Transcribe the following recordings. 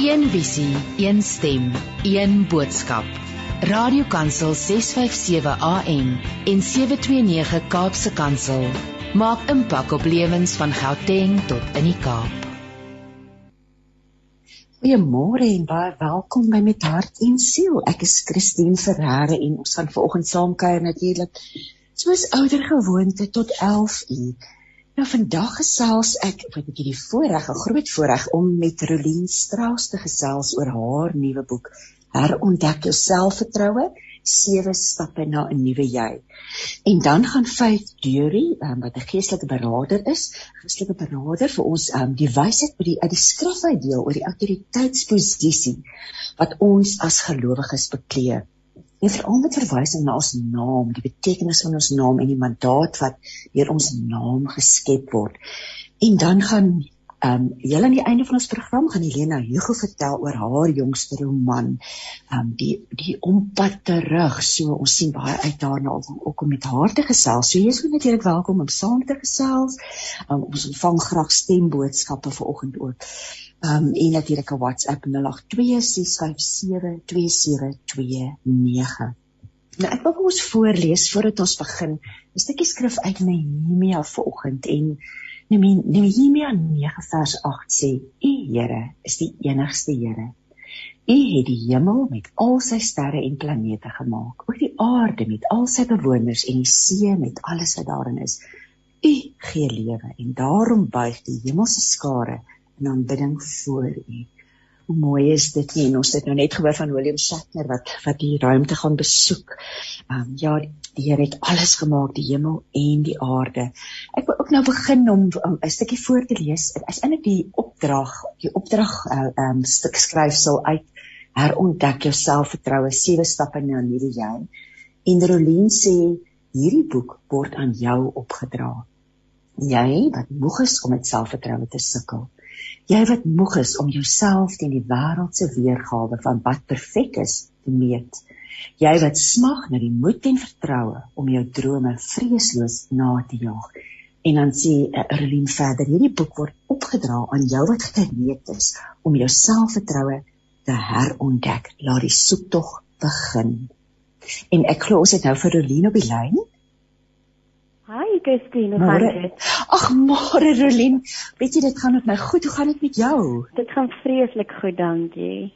Een visie, een stem, een boodskap. Radiokansel 657 AM en 729 Kaapse Kansel maak impak op lewens van Gauteng tot in die Kaap. Goeiemôre en baie welkom by Met Hart en Siel. Ek is Christine Ferreira en ons gaan vanoggend saam kuier natuurlik soos ouer gewoonte tot 11 uur. Nou vandag gesels ek, ek het hierdie voorreg, 'n groot voorreg om met Rolien Strauss te gesels oor haar nuwe boek Herontdek jou selfvertroue, sewe stappe na 'n nuwe jy. En dan gaan Faith Dury, um, wat 'n geestelike beraader is, geestelike beraader vir ons um, die wysheid by die uit die skrif uitdeel oor die autoriteitsposisie wat ons as gelowiges beklee. En veral met verwysing na ons naam, die betekenis van ons naam en die mandaat wat deur ons naam geskep word. En dan gaan ehm um, julle aan die einde van ons program gaan Helena Hugo vertel oor haar jongste roman, ehm um, die die ompad terug. So ons sien baie uit daarna om ook om met haar te gesels. So jy is natuurlik welkom om saam te gesels. Um, ons ontvang graag stemboodskappe vanoggend ook. Um en natuurlik 'n WhatsApp 0826572729. Nou ek wil ons voorlees voordat ons begin 'n stukkie skrif uit Nehemia vanoggend en Nehemia 9 vers 8 sê: U Here is die enigste Here. U het die hemel met al sy sterre en planete gemaak, ook die aarde met al sy bewoners en die see met alles wat daarin is. U gee lewe en daarom buig die hemelse skare in aanbidding voor U. Hoe mooi is dit nie? En ons het nou net gehoor van William Shatner wat wat die ruimte gaan besoek. Ehm um, ja, die Here het alles gemaak, die hemel en die aarde. Ek wil ook nou begin om 'n um, stukkie voor te lees. Dit is eintlik die opdrag, die opdrag uh, ehm uh, um, stuk skryfsel uit herontdek jou selfvertroue, sewe stappe na nuwe jy. En Rolien sê hierdie boek word aan jou opgedra. Jy wat moeg is om met selfvertroue te sukkel. Jy wat moeg is om jouself teen die wêreld se weergawe van wat perfek is te meet. Jy wat smag na die moed en vertroue om jou drome vreesloos na te jaag. En dan sê Erlyn verder, hierdie boek word opgedra aan jou wat gereed is om jou selfvertroue te herontdek. Laat die soektog begin. En ek glo ons het nou vir Erlyn op die lyn. Hi Christine, hoe gaan dit? Ag, môre Rolien. Weet jy dit gaan met my goed. Hoe gaan dit met jou? Dit gaan vreeslik goed, dankie.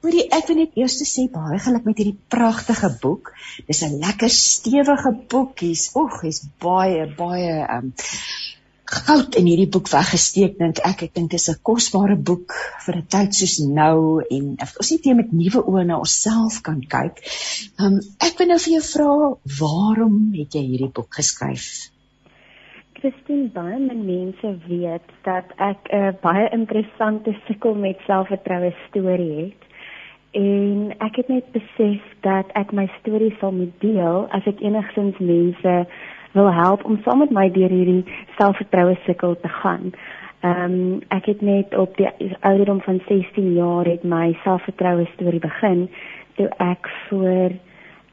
Hoorie, ek wil net eers sê baie geluk met hierdie pragtige boek. Dis 'n lekker stewige boek. Hy's oeg, hy's baie baie um goud in hierdie boek weggesteek dink ek ek dink dis 'n kosbare boek vir 'n tyd soos nou en ons net weer met nuwe oë na onsself kan kyk. Um ek wil nou vir jou vra waarom het jy hierdie boek geskryf? Christine baie mense weet dat ek 'n uh, baie interessante sukkel met selfvertroue storie het. En ek het net besef dat ek my storie sal moet deel as ek enigsins mense wil help om saam met my deur hierdie selfvertroue sukkel te gaan. Ehm um, ek het net op die ouderdom van 16 jaar het my selfvertroue storie begin toe ek voor 'n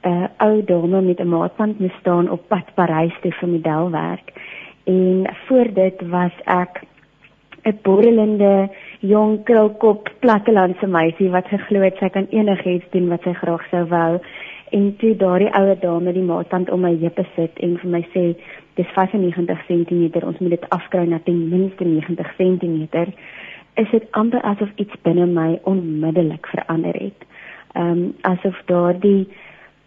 uh, ou dame met 'n maatband moes staan op pad Parys toe vir modelwerk. En voor dit was ek 'n borrelende jong krulkop plattelandse meisie wat geglo het sy kan enigiets doen wat sy graag sou wou en toe daardie ouer dame die maatband om my heupe sit en vir my sê dis 95 cm ons moet dit afkry na ten minste 90 cm is dit amper asof iets binne my onmiddellik verander het. Ehm um, asof daardie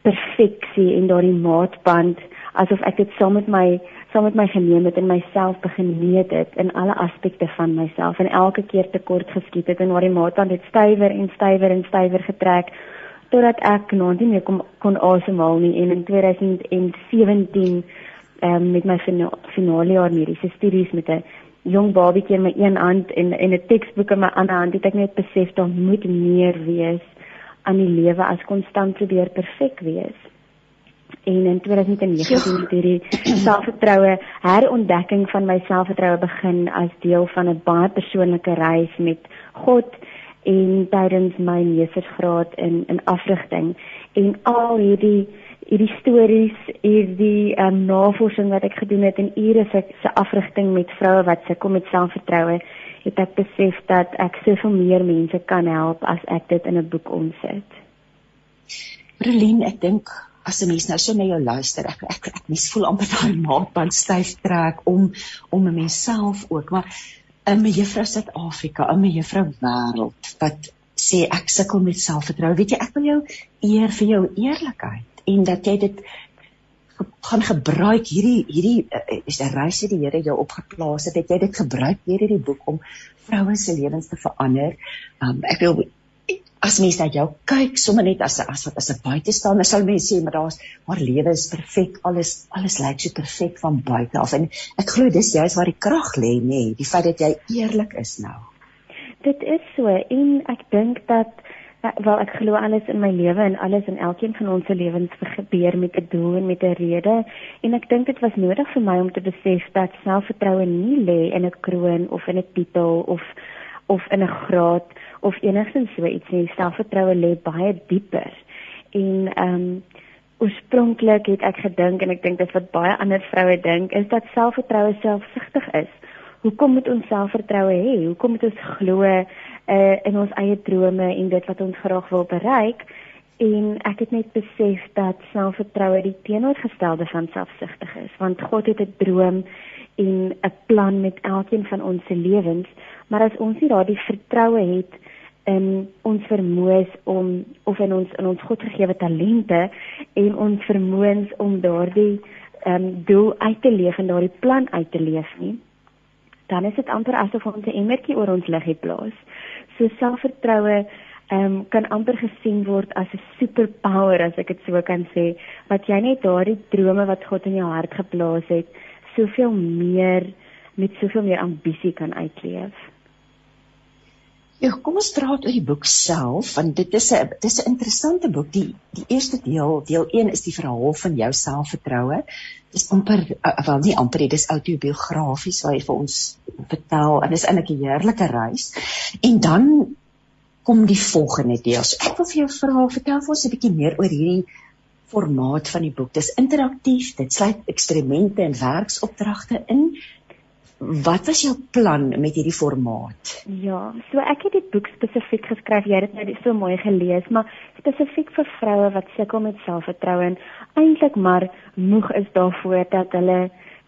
perfeksie en daardie maatband asof ek dit saam met my saam met my geneem het en myself begin meet het in alle aspekte van myself en elke keer tekort geskiet het en waar die maatband het stywer en stywer en stywer getrek totdat ek nie meer kon kon asemhaal nie en in 2017 ehm um, met my finale jaar mediese studies met 'n jong babatjie in my een hand en en 'n teksboek in my ander hand het ek net besef daar moet meer wees aan die lewe as konstant probeer perfek wees. En in 2019 het hierdie selfvertroue herontdekking van my selfvertroue begin as deel van 'n baie persoonlike reis met God en tydens my meestersgraad in in afrigting en al hierdie hierdie stories hierdie um, navorsing wat ek gedoen het en ure se se afrigting met vroue wat sukkel met selfvertroue het ek besef dat ek soveel meer mense kan help as ek dit in 'n boek omsit. Relien, ek dink as 'n mens nou so na jou luister, ek ek, ek mens voel amper daai maatband styf trek om om 'n mens self ook, maar 'n mevrou Suid-Afrika, 'n mevrou wêreld wat sê ek sukkel met selfvertroue. Weet jy, ek wil jou eer vir jou eerlikheid en dat jy dit gaan gebruik hierdie hierdie uh, is 'n reis wat die Here jou opgeplaas het. Het jy dit gebruik deur hierdie boek om vroue se lewens te verander? Um, ek wil as mens net jou kyk sommer net as as wat as 'n buitestander sal mens sê maar daar's haar lewe is perfek alles alles lyk so perfek van buite af. En ek glo dis juist waar die krag lê nê nee, die feit dat jy eerlik is nou. Dit is so en ek dink dat wel ek glo alles in my lewe en alles in elkeen van ons se lewens gebeur met 'n doel en met 'n rede. En ek dink dit was nodig vir my om te besef dat selfvertroue nie lê in 'n kroon of in 'n titel of of in 'n graad of enigstens so iets nie. Selfvertroue lê baie dieper. En ehm um, oorspronklik het ek gedink en ek dink dit wat baie ander vroue dink is dat selfvertroue selfsugtig is. Hoekom moet ons selfvertroue hê? Hoekom moet ons glo uh, in ons eie drome en dit wat ons graag wil bereik? En ek het net besef dat selfvertroue die teenoorgestelde van selfsugtig is, want God het 'n droom en 'n plan met elkeen van ons se lewens, maar as ons nie daardie vertroue het in ons vermoëns om of in ons in ons godgegewe talente en ons vermoëns om daardie ehm um, doel uit te leef en daardie plan uit te leef nie, dan is dit amper asof ons 'n emmertjie oor ons liggie plaas. So selfvertroue ehm um, kan amper gesien word as 'n superpower as ek dit so kan sê, wat jy net daardie drome wat God in jou hart geplaas het, soveel meer met soveel meer ambisie kan uitleef. Ja, kom ons praat oor die boek self want dit is 'n dis 'n interessante boek. Die die eerste deel, deel 1 is die verhaal van jou selfvertroue. Dis amper uh, wel nie amper dit is autobiografies waar jy vir ons vertel en dis eintlik 'n heerlike reis. En dan kom die volgende deel. So ek wil vir jou vra, vertel vir ons 'n bietjie meer oor hierdie formaat van die boek. Dis interaktief, dit sluit eksperimente en werksopdragte in. Wat was jou plan met hierdie formaat? Ja, so ek het die boek spesifiek geskryf. Jy het dit nou so mooi gelees, maar spesifiek vir vroue wat sukkel met selfvertroue en eintlik maar moeg is daarvoor dat hulle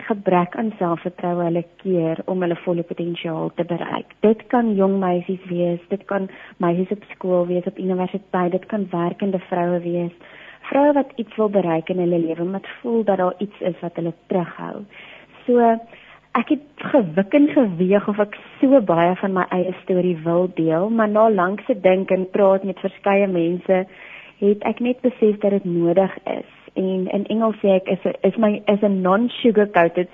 gebrek aan selfvertroue hulle keer om hulle volle potensiaal te bereik. Dit kan jong meisies wees, dit kan meisies op skool wees, op universiteit, dit kan werkende vroue wees. Vroue wat iets wil bereik in hulle lewe, maar voel dat daar iets is wat hulle terughou. So ek het gewik en geweeg of ek so baie van my eie storie wil deel, maar na lankse dink en praat met verskeie mense, het ek net besef dat dit nodig is. En in Engels sê ek is is my is 'n non-sugar coated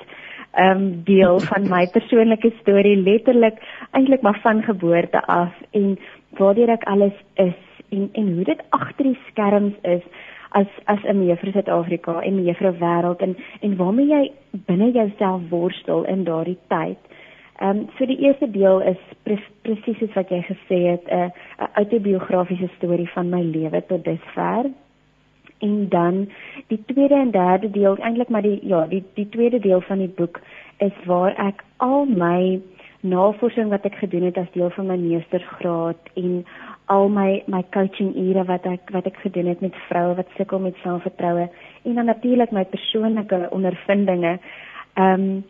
um deel van my persoonlike storie letterlik eintlik maar van geboorte af en waardeur ek alles is en en hoe dit agter die skerms is as as 'n mevrou Suid-Afrika en mevrou wêreld en en waarmee jy binne jouself worstel in daardie tyd. Ehm um, so die eerste deel is pre presies soos wat jy gesê het 'n 'n autobiografiese storie van my lewe tot dusver. En dan die tweede en derde deel eintlik maar die ja, die die tweede deel van die boek is waar ek al my navorsing wat ek gedoen het as deel van my meestersgraad en al my my coaching ure wat ek wat ek gedoen het met vroue wat sukkel met selfvertroue en dan natuurlik my persoonlike ondervindinge ehm um,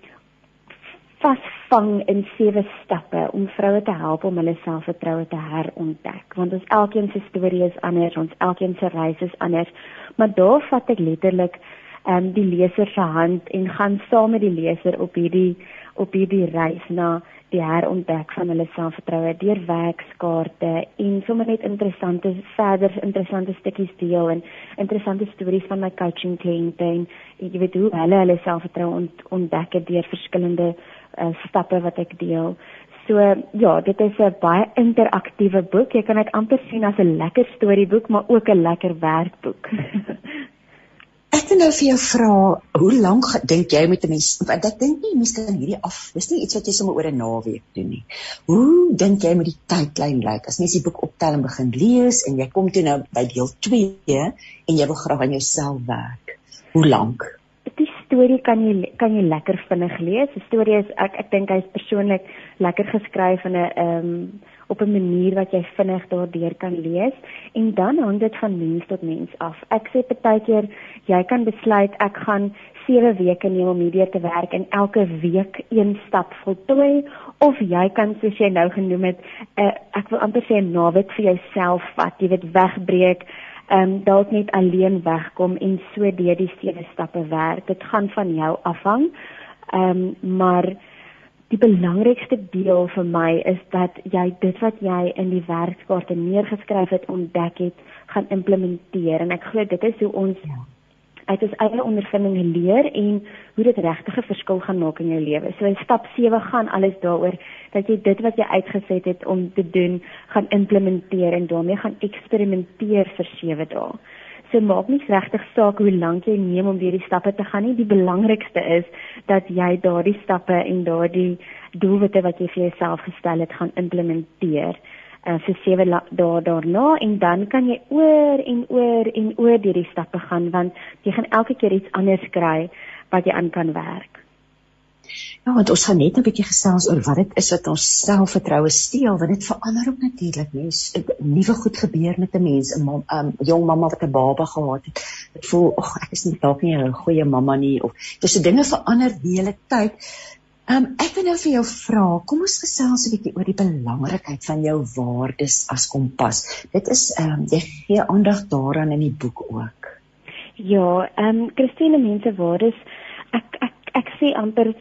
vasvang in sewe stappe om vroue te help om hulle selfvertroue te herontdek. Want ons elkeen se storie is anders ons elkeen se reis is anders. Maar daar vat ek letterlik ehm um, die leser se hand en gaan saam met die leser op hierdie op hierdie reis na die herontdek van hulle selfvertroue deur werkskaarte en sommer net interessante verder interessante stukkies deel en interessante stories van my coaching kliënte en jy weet hoe hulle hulle selfvertroue ont, ontdek deur verskillende uh, stappe wat ek deel. So ja, dit is 'n baie interaktiewe boek. Jy kan dit amper sien as 'n lekker storieboek, maar ook 'n lekker werkboek. Ek wil nou vir jou vra, hoe lank dink jy met 'n mens want ek dink nie mens kan hierdie af. Dis nie iets wat jy sommer oor 'n naweek doen nie. Hoe dink jy met die tydlyn lyk? As mens die boek optel en begin lees en jy kom toe nou by deel 2 en jy wil graag aan jouself werk. Hoe lank? Storie kan jy kan jy lekker vinnig lees. Die storie is ek ek dink hy's persoonlik lekker geskryf in 'n ehm um, op 'n manier wat jy vinnig daardeur kan lees en dan hang dit van mens tot mens af. Ek sê partykeer jy kan besluit ek gaan 7 weke neem om hierdeur te werk en elke week een stap voltooi of jy kan soos jy nou genoem het, uh, ek wil amper sê 'n naweek vir jouself vat, jy weet wegbreek ehm um, dalk net alleen wegkom en so deur die sewe stappe werk. Dit gaan van jou afhang. Ehm um, maar die belangrikste deel vir my is dat jy dit wat jy in die werkskaarte neergeskryf het ontdek het, gaan implementeer en ek glo dit is hoe ons ja uit ons eie ondervindinge leer en hoe dit regtig 'n verskil gaan maak in jou lewe. So in stap 7 gaan alles daaroor dat jy dit wat jy uitgeset het om te doen, gaan implementeer en daarmee gaan eksperimenteer vir 7 dae. So maak nie regtig saak hoe lank jy neem om hierdie stappe te gaan nie. Die belangrikste is dat jy daardie stappe en daardie doelwitte wat jy vir jouself gestel het, gaan implementeer uh, vir sewe dae daarna en dan kan jy oor en oor en oor hierdie stappe gaan want jy gaan elke keer iets anders kry wat jy aan kan werk. Ja, want ons gaan net 'n bietjie gesels oor wat dit is wat ons selfvertroue steel, want dit verander ook natuurlik, mens. Nuwe goed gebeur met 'n mens, 'n um, um, jong mamma wat 'n baba gehad het. Dit voel, ag, ek is nie dalk nie 'n goeie mamma nie of dis so dinge verander die hele tyd. Ehm um, ek wil nou vir jou vra, kom ons gesels 'n bietjie oor die belangrikheid van jou waardes as kompas. Dit is ehm um, jy gee aandag daaraan in die boek ook. Ja, ehm um, Christine mense waardes ek ek ek sê amper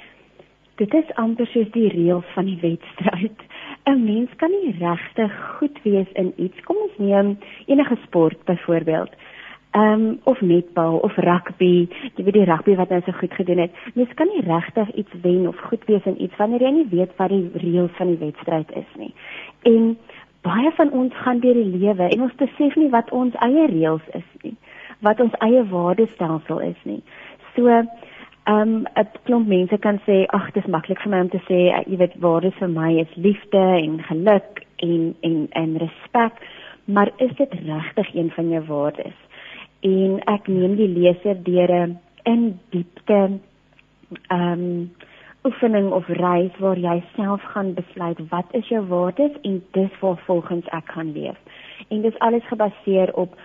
dit is amper soos die reëls van die wedstryd. 'n Mens kan nie regtig goed wees in iets. Kom ons neem enige sport byvoorbeeld ehm um, of netbal of rugby, jy weet die rugby wat hy so goed gedoen het. Mens kan nie regtig iets wen of goed wees in iets wanneer jy nie weet wat die reëls van die wedstryd is nie. En baie van ons gaan deur die lewe en ons besef nie wat ons eie reëls is nie, wat ons eie waardestelsel is nie. So ehm um, 'n klomp mense kan sê ag dis maklik vir my om te sê jy weet waardes vir my is liefde en geluk en en en respek, maar is dit regtig een van jou waardes? En ek neem die leser deur 'n in diepte ehm um, oefening of reis waar jy self gaan besluit wat is jou waardes en dis waar volgens ek gaan leef. En dis alles gebaseer op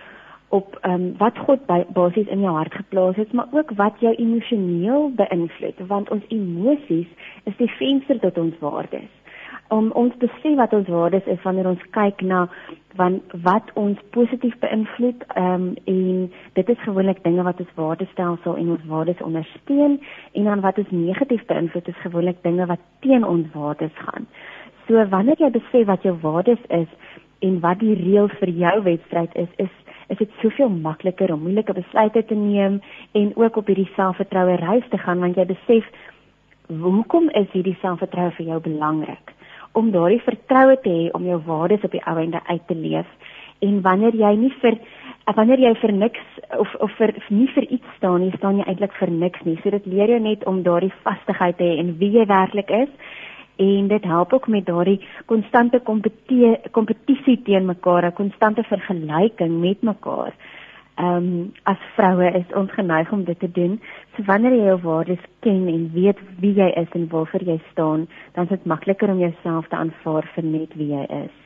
op ehm um, wat God basies in jou hart geplaas het, maar ook wat jou emosioneel beïnvloed, want ons emosies is die venster tot ons waardes om ons te sê wat ons waardes is wanneer ons kyk na van wat ons positief beïnvloed um, en dit is gewoonlik dinge wat ons waardestelsel en ons waardes ondersteun en dan wat ons negatief beïnvloed is gewoonlik dinge wat teen ons waardes gaan. So wanneer jy besef wat jou waardes is en wat die reël vir jou wedstryd is, is is dit soveel makliker om moeilike besluite te neem en ook op hierdie selfvertroue reis te gaan want jy besef hoekom is hierdie selfvertroue vir jou belangrik? Om daardie vertroue te hê om jou waardes op die ou ende uit te leef. En wanneer jy nie vir wanneer jy vir niks of of vir nie vir iets staan nie staan jy eintlik vir niks nie. So dit leer jou net om daardie vastigheid te hê en wie jy werklik is. En dit help ook met daardie konstante kompetisie teen mekaar 'n konstante vergelyking met mekaar. Ehm um, as vroue is ons geneig om dit te doen. Wanneer jy jou waardes ken en weet wie jy is en waarvoor jy staan, dan is dit makliker om jouself te aanvaar vir net wie jy is.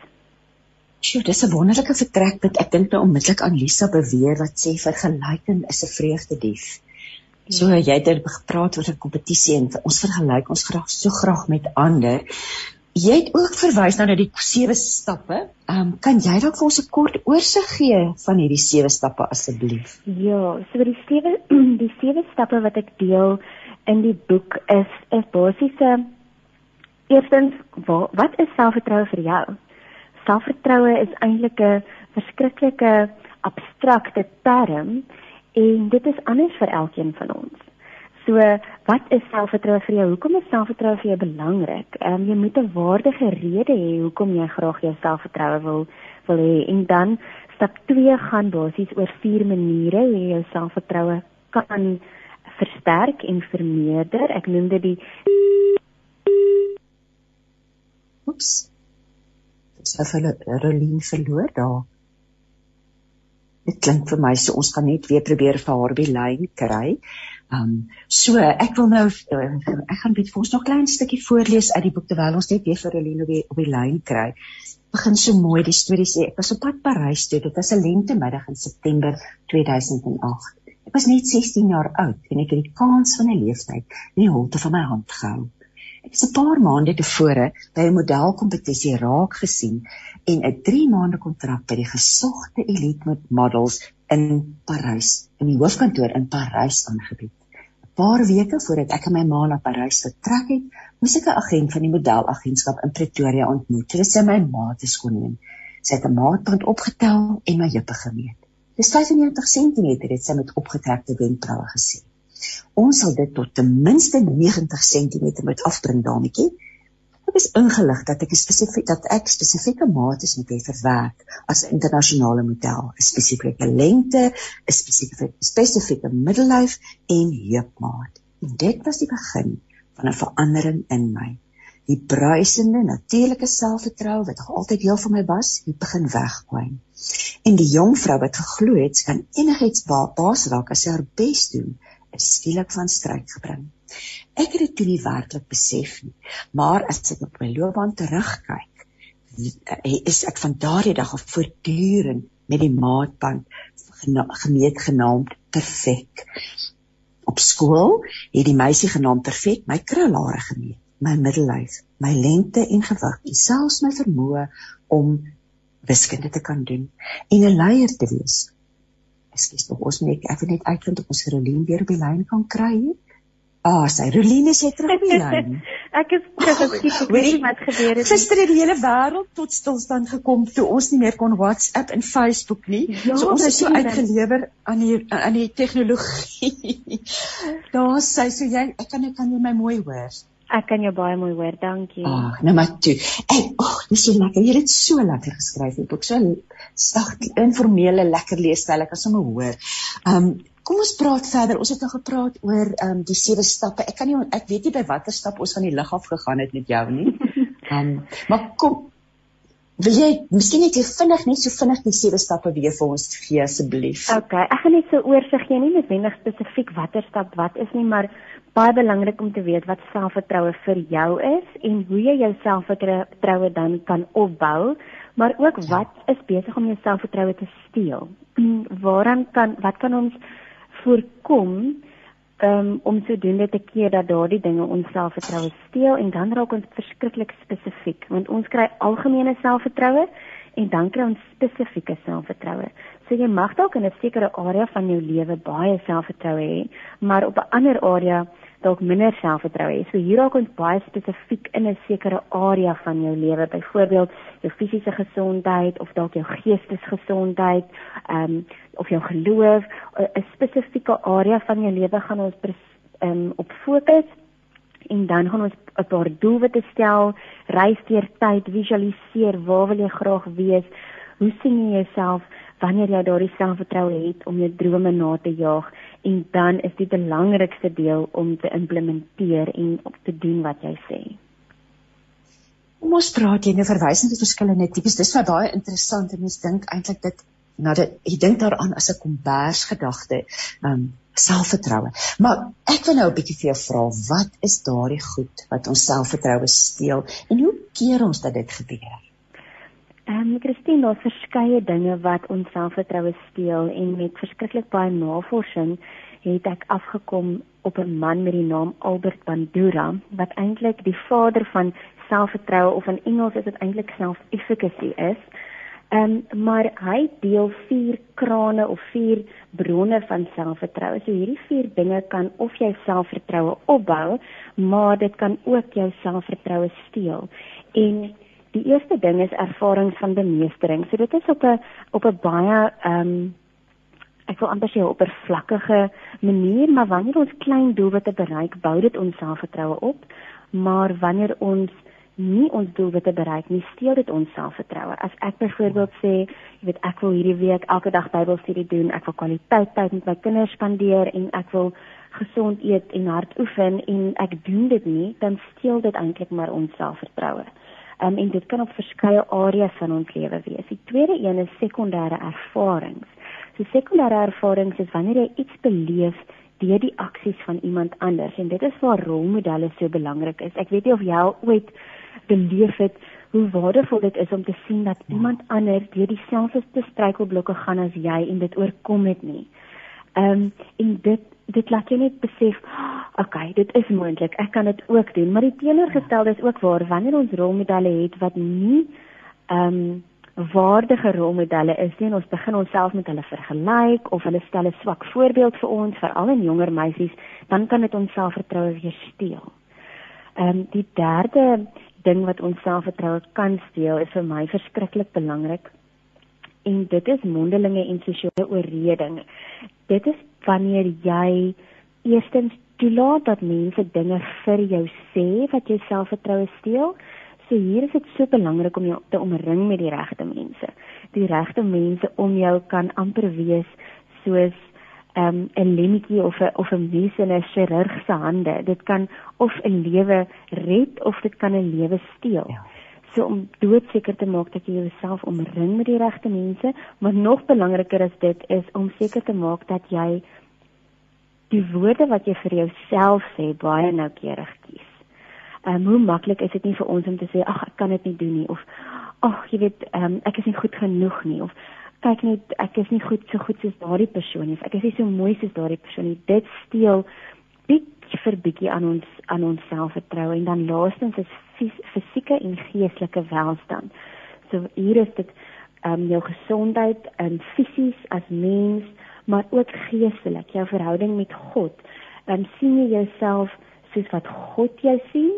Sjoe, dis 'n wonderlike vertrekpunt. Ek dink nou onmiddellik aan Lisa beweer wat sê vergelyking is 'n vreugdedief. So jy het gepraat oor 'n kompetisie en ons vergelyk ons graag so graag met ander. Jy het ook verwys na die sewe stappe. Ehm um, kan jy dalk vir ons 'n kort oorsig gee van hierdie sewe stappe asseblief? Ja, so die sewe die sewe stappe wat ek deel in die boek is is basiese eerstens wat, wat is selfvertroue vir jou? Selfvertroue is eintlik 'n verskriklike abstrakte term en dit is anders vir elkeen van ons. So, wat is selfvertroue vir jou? Hoekom is selfvertroue vir jou belangrik? Ehm um, jy moet 'n waardige rede hê hoekom jy graag jou selfvertroue wil wil hê. En dan stap 2 gaan basies oor vier maniere hoe jy jou selfvertroue kan versterk en vermeerder. Ek noem dit die Oeps. Dis af hulle Rolien verloor daar. Dit klink vir my so ons gaan net weer probeer vir haar by lyn kry. Um so ek wil nou uh, ek gaan net vir ons nog 'n klein stukkie voorlees uit die boek terwyl ons net weer vir Helene op die op die lyn kry. Begin so mooi die storie sê ek was op pad Parys toe. Dit was 'n lentemiddag in September 2008. Ek was net 16 jaar oud en ek het die kans van 'n leeftyd in die holte van my hand gehou. Ek het 'n paar maande tevore by 'n modelkompetisie raak gesien en 'n 3 maande kontrak by die gesogte elite models in Parys, in die hoofkantoor in Parys aangebied. Paar weke voordat ek en my ma na Parys vertrek het, moes ek 'n agent van die modelagentskap in Pretoria ontmoet. Dit is my ma te skoon neem. Sy het 'n maatpunt opgetel en my heupe gemeet. Dis 95 cm het sy met opgetrekte wenkbraue gesien. Ons sal dit tot ten minste 90 cm moet afbring dametjie. Ek is ingelig dat ek spesifiek dat ek spesifieke maats moet hê vir werk as 'n internasionale model, 'n spesifieke lengte, 'n spesifieke spesifieke middellyf en heupmaat. En dit was die begin van 'n verandering in my. Die bruisende natuurlike selfvertroue wat altyd deel van my was, het begin wegkwyn. En die jong vrou wat geglo het sy kan enigiets baas raak as sy haar bes doen, is skielik van stryk gebring. Ek het dit nie werklik besef nie, maar as ek op my loopbaan terugkyk, is ek van daardie dag af voortdurend met die maatband gemeet genaamd perfek. Op skool het die meisie genaamd perfek my krulhare gemeet, my middellyf, my lengte en gewig en selfs my vermoë om wiskunde te kan doen en 'n leier te wees Ekskuus tog ons moet ek net uitvind of ons Rolien weer op die lyn kan kry. Ah, sy Rolien is net terug die lyn. ek is op die weet wat gebeur het. Gister het die hele wêreld tot stilstand gekom toe ons nie meer kon WhatsApp en Facebook nie. Ja, so ons is so uitgelewer aan die aan die tegnologie. Daar sê so jy ek kan ek kan jy my mooi hoor. Ek kan jou baie mooi hoor, dankie. Ag, nou maar toe. Ek, ag, dis so lekker. Jy het so lekker geskryf. Ek ook so sag informele lekker leesstyl ek as om hoor. Um kom ons praat verder. Ons het nou gepraat oor um die sewe stappe. Ek kan nie ek weet nie by watter stap ons van die lig af gegaan het met jou nie. Um maar kom Wil jy miskien net vinnig net so vinnig die sewe stappe weer vir ons gee asseblief? Okay, ek gaan net so oorsig gee, nie noodwendig spesifiek watter stap wat is nie, maar baie belangrik om te weet wat selfvertroue vir jou is en hoe jy jou selfvertroue dan kan opbou, maar ook wat is besig om jou selfvertroue te steel. Waaraan kan wat kan ons voorkom um, om sodoende te keer dat daardie dinge ons selfvertroue steel en dan raak ons verskriklik spesifiek want ons kry algemene selfvertroue en dan kry ons spesifieke selfvertroue. So jy mag dalk in 'n sekere area van jou lewe baie selfvertroue hê, maar op 'n ander area dalk minder selfvertroue hê. So hier raak ons baie spesifiek in 'n sekere area van jou lewe, byvoorbeeld jou fisiese gesondheid of dalk jou geestesgesondheid, ehm um, of jou geloof, 'n spesifieke area van jou lewe gaan ons ehm um, op fokus en dan gaan ons 'n paar doelwitte stel, reis deur tyd, visualiseer waar wil jy graag wees? Hoe sien jy jouself wanneer jy daardie selfvertroue het om jou drome na te jaag? En dan is die belangrikste deel om te implementeer en om te doen wat jy sê. Kom ons praat jy nou verwysend tot verskillende tipes. Dis vir baie interessant en mens dink eintlik dit nou dat jy dink daaraan as 'n kombersgedagte. Ehm um, selfvertroue. Maar ek wil nou 'n bietjie vir jou vra, wat is daardie goed wat ons selfvertroue steel en hoe keer ons dat dit gebeur? Ehm um, Christine, daar's verskeie dinge wat ons selfvertroue steel en met verskriklik baie navorsing het ek afgekom op 'n man met die naam Albert Bandura wat eintlik die vader van selfvertroue of in Engels is dit eintlik self-efficacy is. Ehm um, maar hy deel vier krane of vier bronne van selfvertroue. So hierdie vier dinge kan of jou selfvertroue opbou, maar dit kan ook jou selfvertroue steel. En die eerste ding is ervarings van bemeestering. So dit is op 'n op 'n baie ehm um, ek wil amper sê 'n vlakkige manier, maar wanneer ons klein doelwitte bereik, bou dit ons selfvertroue op. Maar wanneer ons nie ons doelwitte bereik nie, steel dit ons selfvertroue. As ek byvoorbeeld sê, jy weet ek wil hierdie week elke dag Bybelstudie doen, ek wil kwaliteit tyd met my kinders spandeer en ek wil gesond eet en hard oefen en ek doen dit nie, dan steel dit eintlik maar ons selfvertroue. Um, en dit kan op verskeie areas van ons lewe wees. Die tweede een is sekondêre ervarings. So sekondêre ervarings is wanneer jy iets beleef deur die aksies van iemand anders en dit is waar rolmodelle so belangrik is. Ek weet nie of jy al ooit beleef het hoe waardevol dit is om te sien dat ja. iemand anders deur dieselfde struikelblokke gaan as jy en dit oorkom het nie. Ehm um, en dit dit laat jou net besef, okay, dit is moontlik. Ek kan dit ook doen, maar die teenoorgestelde is ook waar wanneer ons rolmodelle het wat nie ehm um, waardige rolmodelle is nie en ons begin onsself met hulle vergelyk of hulle stel 'n swak voorbeeld vir ons veral in jonger meisies dan kan dit ons selfvertroue weer steel. Ehm um, die derde ding wat ons selfvertroue kan steel is vir my verskriklik belangrik en dit is mondelinge en sosiale oorreding. Dit is wanneer jy eerstens toelaat dat mense dinge vir jou sê wat jou selfvertroue steel So hier is dit so belangrik om jou te omring met die regte mense. Die regte mense om jou kan amper wees soos ehm, 'n um, lemmetjie of 'n of 'n mens in 'n chirurg se hande. Dit kan of 'n lewe red of dit kan 'n lewe steel. Ja. So om doodseker te maak dat jy jouself omring met die regte mense, maar nog belangriker as dit is om seker te maak dat jy die woorde wat jy vir jouself sê baie noukeurig kies. Ehm um, hoe maklik is dit nie vir ons om te sê ag ek kan dit nie doen nie of ag jy weet ehm um, ek is nie goed genoeg nie of kyk net ek is nie goed so goed soos daardie persoon nie of ek is nie so mooi soos daardie persoon nie. Dit steel bietjie vir bietjie aan ons aan ons selfvertroue en dan laastens is fisieke en geestelike welstand. So hier is dit ehm um, jou gesondheid en fisies as mens maar ook geestelik. Jou verhouding met God. Dan sien jy jouself soos wat God jou sien.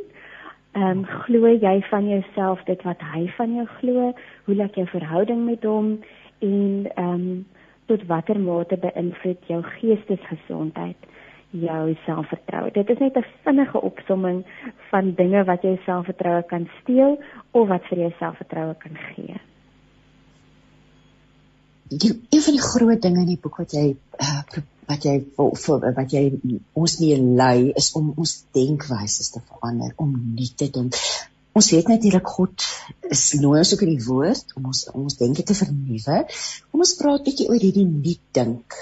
Ehm um, glo jy van jouself dit wat hy van jou glo? Hoe lyk jou verhouding met hom? En ehm um, tot watter mate beïnvloed jou geestesgesondheid jou selfvertroue? Dit is net 'n vinnige opsomming van dinge wat jou selfvertroue kan steel of wat vir jou selfvertroue kan gee. Die een van die groot dinge in die boek wat jy uh, wat jy vir wat jy ons nie lei is om ons denkwyse te verander om nie te dink ons weet natuurlik God is nooi ons ook in die woord om ons om ons denke te vernuwe kom ons praat bietjie oor hierdie nie dink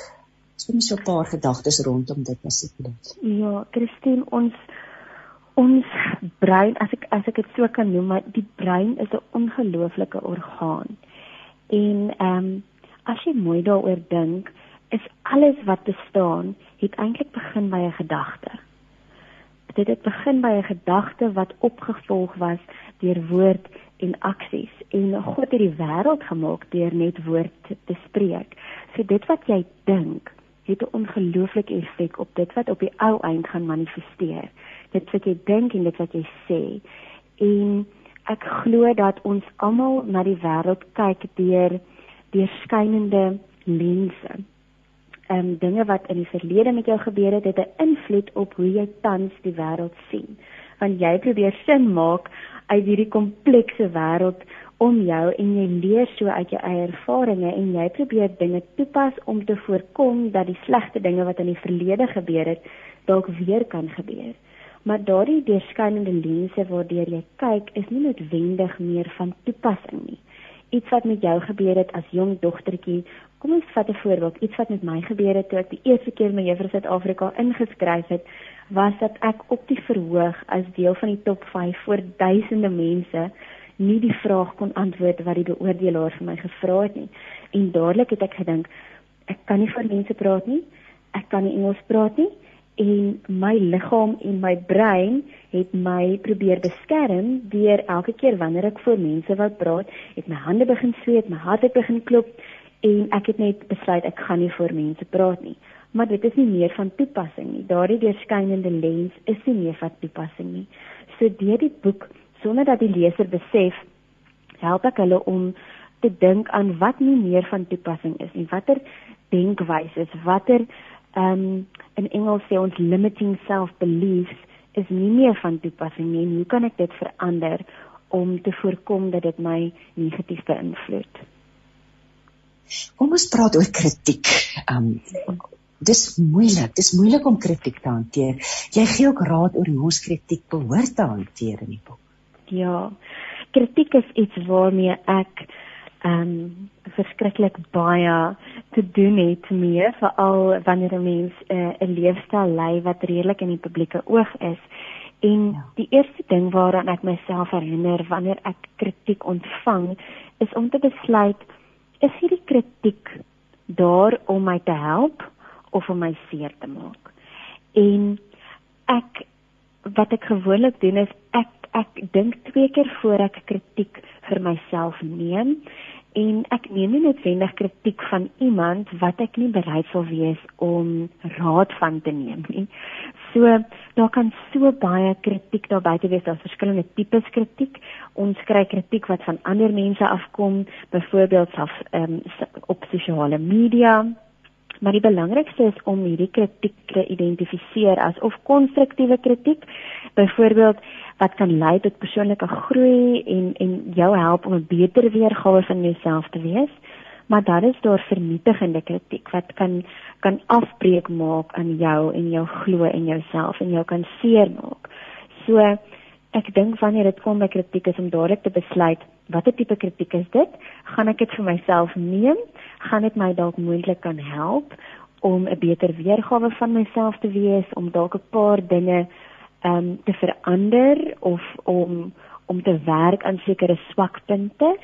net so 'n paar gedagtes rondom dit asseblief ja Christine ons ons brein as ek as ek dit so kan noem maar die brein is 'n ongelooflike orgaan en ehm um, as jy mooi daaroor dink is alles wat bestaan het eintlik begin by 'n gedagte. Dit het begin by 'n gedagte wat opgevolg was deur woord en aksies en God het die wêreld gemaak deur net woord te spreek. So dit wat jy dink het 'n ongelooflike effek op dit wat op die ou eind gaan manifesteer. Dit wat jy dink en dit wat jy sê. En ek glo dat ons almal na die wêreld kyk deur deur skynende lense ehm um, dinge wat in die verlede met jou gebeur het, het 'n invloed op hoe jy tans die wêreld sien. Want jy probeer sin maak uit hierdie komplekse wêreld om jou en jy leer so uit jou eie ervarings en jy probeer dinge toepas om te voorkom dat die slegte dinge wat in die verlede gebeur het dalk weer kan gebeur. Maar daardie deurskynende lense waardeur jy kyk is nie noodwendig meer van toepassing nie. Iets wat met jou gebeur het as jong dogtertjie Kom ons vat 'n voorbeeld. Iets wat met my gebeur het toe ek die eerste keer my juffrou Suid-Afrika ingeskryf het, was dat ek op die verhoog as deel van die top 5 voor duisende mense nie die vraag kon antwoord wat die beoordelaar vir my gevra het nie. En dadelik het ek gedink, ek kan nie vir mense praat nie. Ek kan nie Engels praat nie en my liggaam en my brein het my probeer beskerm deur elke keer wanneer ek voor mense wou praat, het my hande begin sweet, my hart het begin klop en ek het net besluit ek gaan nie voor mense praat nie. Maar dit is nie meer van toepassing nie. Daardie deurskynende lens is nie meer van toepassing nie. So deur die boek sonder dat die leser besef, help ek hulle om te dink aan wat nie meer van toepassing is nie. Watter denkwyse, watter ehm um, in Engels sê ons limiting self beliefs is nie meer van toepassing nie. Hoe kan ek dit verander om te voorkom dat dit my negatief beïnvloed? Kom ons praat oor kritiek. Um dis moeilik. Dis moeilik om kritiek te hanteer. Jy gee ook raad oor hoe ons kritiek behoort te hanteer in die boek. Ja. Kritiek is iets waarmee ek um verskriklik baie te doen het mee veral wanneer 'n mens eh, 'n uh, leefstyl lei wat redelik in die publieke oog is. En ja. die eerste ding waaraan ek myself herinner wanneer ek kritiek ontvang, is om te besluit is hierdie kritiek daar om my te help of om my seer te maak. En ek wat ek gewoonlik doen is ek ek dink twee keer voor ek kritiek vir myself neem en ek neem nie noodwendig kritiek van iemand wat ek nie bereid sou wees om raad van te neem nie. So daar kan so baie kritiek daar buite wees, daar's verskillende tipes kritiek. Ons kry kritiek wat van ander mense afkom, byvoorbeeld self um, op sosiale media maar die belangrikste is om hierdie kritiek te identifiseer as of konstruktiewe kritiek byvoorbeeld wat kan lei tot persoonlike groei en en jou help om 'n beter weergawe van jouself te wees. Maar daar is daar vernietigende kritiek wat kan kan afbreek maak aan jou en jou glo in jouself en jou kan seermaak. So ek dink wanneer dit kom by kritiek is om dadelik te besluit watter tipe kritiek is dit? Gaan ek dit vir myself neem? Gaan dit my dalk moontlik kan help om 'n beter weergawe van myself te wees, om dalk 'n paar dinge ehm um, te verander of om om te werk aan sekere swakpunte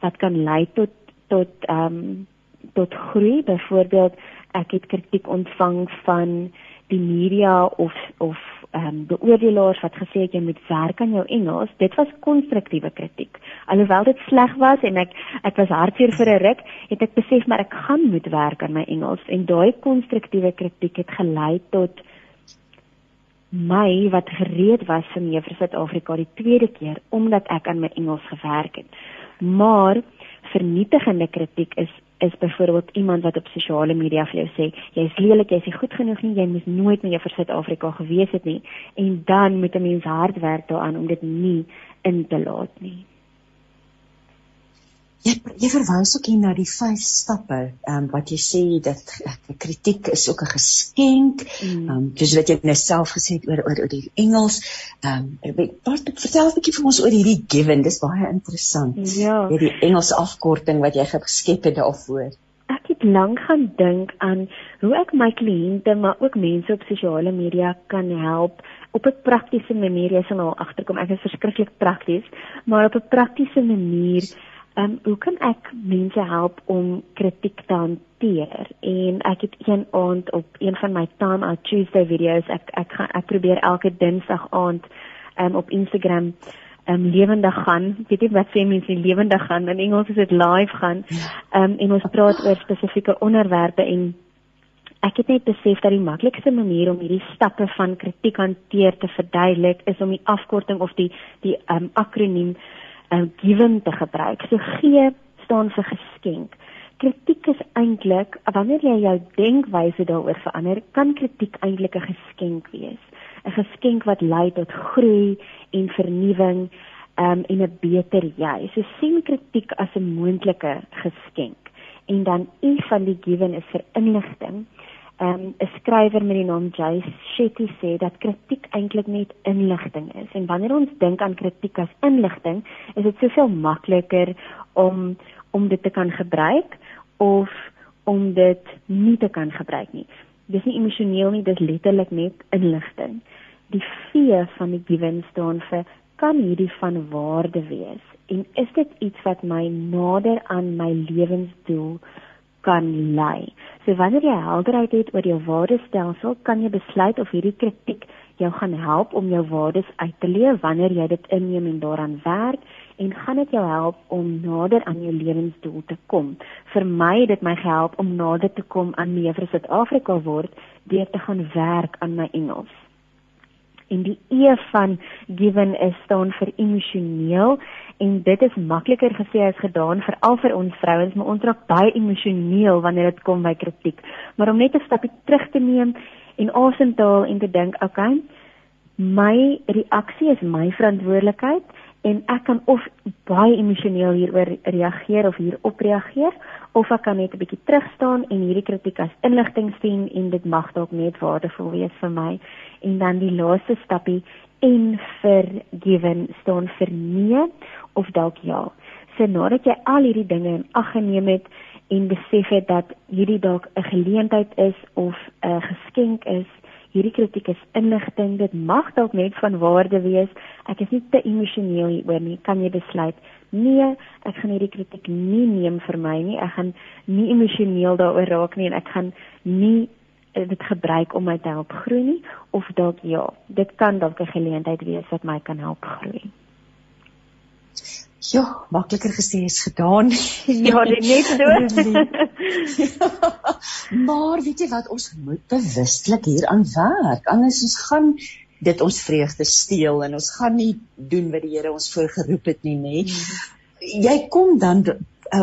wat kan lei tot tot ehm um, tot groei. Byvoorbeeld, ek het kritiek ontvang van die media of of ehm um, beoordelaars wat gesê het jy moet werk aan jou Engels. Dit was konstruktiewe kritiek. Alhoewel dit sleg was en ek ek was hartseer vir 'n ruk, het ek besef maar ek gaan moet werk aan my Engels en daai konstruktiewe kritiek het gelei tot my wat gereed was vir meer vir Suid-Afrika die tweede keer omdat ek aan my Engels gewerk het. Maar vernietigende kritiek is is byvoorbeeld iemand wat op sosiale media vir jou sê jy's lelik, jy's nie goed genoeg nie, jy moes nooit meer vir Suid-Afrika gewees het nie en dan moet 'n mens hard werk daaraan om dit nie in te laat nie. Jy jy verwys ook hier na die vyf stappe, ehm um, wat jy sê dat kritiek is ook 'n geskenk. Mm. Ehm um, dis wat jy net self gesê het oor oor oor die Engels. Ehm um, wat vertel 'n bietjie vir ons oor hierdie given. Dis baie interessant. Ja. Hierdie Engelse afkorting wat jy geskep het daarvoor. Ek het lank gaan dink aan hoe ek my kliënte maar ook mense op sosiale media kan help op 'n praktiese manier. Jy sal nou agterkom ek is verskriklik prakties, maar op 'n praktiese manier Ehm um, hoe kan ek mense help om kritiek te hanteer? En ek het een aand op een van my Time Out Tuesday video's ek ek gaan ek probeer elke Dinsdag aand ehm um, op Instagram ehm um, lewendig gaan. Weet jy wat sê mense lewendig gaan? In Engels is dit live gaan. Ehm um, en ons praat oor spesifieke onderwerpe en ek het net besef dat die maklikste manier om hierdie stappe van kritiek hanteer te verduidelik is om die afkorting of die die ehm um, akroniem um, given te gebruik. So gee staan vir geskenk. Kritiek is eintlik wanneer jy jou denkwyse daaroor verander, kan kritiek eintlik 'n geskenk wees. 'n Geskenk wat lei tot groei en vernuwing um, en 'n beter jy. So sien kritiek as 'n moontlike geskenk. En dan een van die given is vir inligting um, 'n skrywer met die naam Jay Shetty sê dat kritiek eintlik net inligting is. En wanneer ons dink aan kritiek as inligting, is dit soveel makliker om om dit te kan gebruik of om dit nie te kan gebruik nie. Dis nie emosioneel nie, dis letterlik net inligting. Die V van die given staan vir kan hierdie van waarde wees en is dit iets wat my nader aan my lewensdoel kan lei. So wanneer jy helderheid het oor jou waardestelsel, kan jy besluit of hierdie kritiek jou gaan help om jou waardes uit te leef wanneer jy dit inneem en daaraan werk en gaan dit jou help om nader aan jou lewensdoel te kom. Vir my het dit my gehelp om nader te kom aan meer vir Suid-Afrika word deur te gaan werk aan my Engels en die E van given is staan vir emosioneel en dit is makliker gesê as gedaan veral vir ons vrouens maar ons raak baie emosioneel wanneer dit kom by kritiek. Maar om net 'n stapie terug te neem en asemhaal en te dink okay my reaksie is my verantwoordelikheid en ek kan of baie emosioneel hieroor reageer of hierop reageer of ek kan net 'n bietjie terug staan en hierdie kritiek as inligting sien en dit mag dalk net waardevol wees vir my en dan die laaste stappie en vir given staan vir nee of dalk ja. So nadat jy al hierdie dinge in ag geneem het en besef het dat hierdie dalk 'n geleentheid is of 'n geskenk is. Hierdie kritiek is inligting. Dit mag dalk net van waarde wees. Ek is nie te emosioneel hieroor nie. Kan jy besluit? Nee, ek gaan hierdie kritiek nie neem vir my nie. Ek gaan nie emosioneel daaroor raak nie en ek gaan nie dit gebruik om my te help groei nie of dalk ja, dit kan dalk 'n geleentheid wees wat my kan help groei. Ja, makliker gesê is gedaan. ja, net so. maar weet jy wat ons moet bewustelik hieraan werk. Anders ons gaan dit ons vreugde steel en ons gaan nie doen wat die Here ons voorgeroep het nie, nê. Nee. Jy kom dan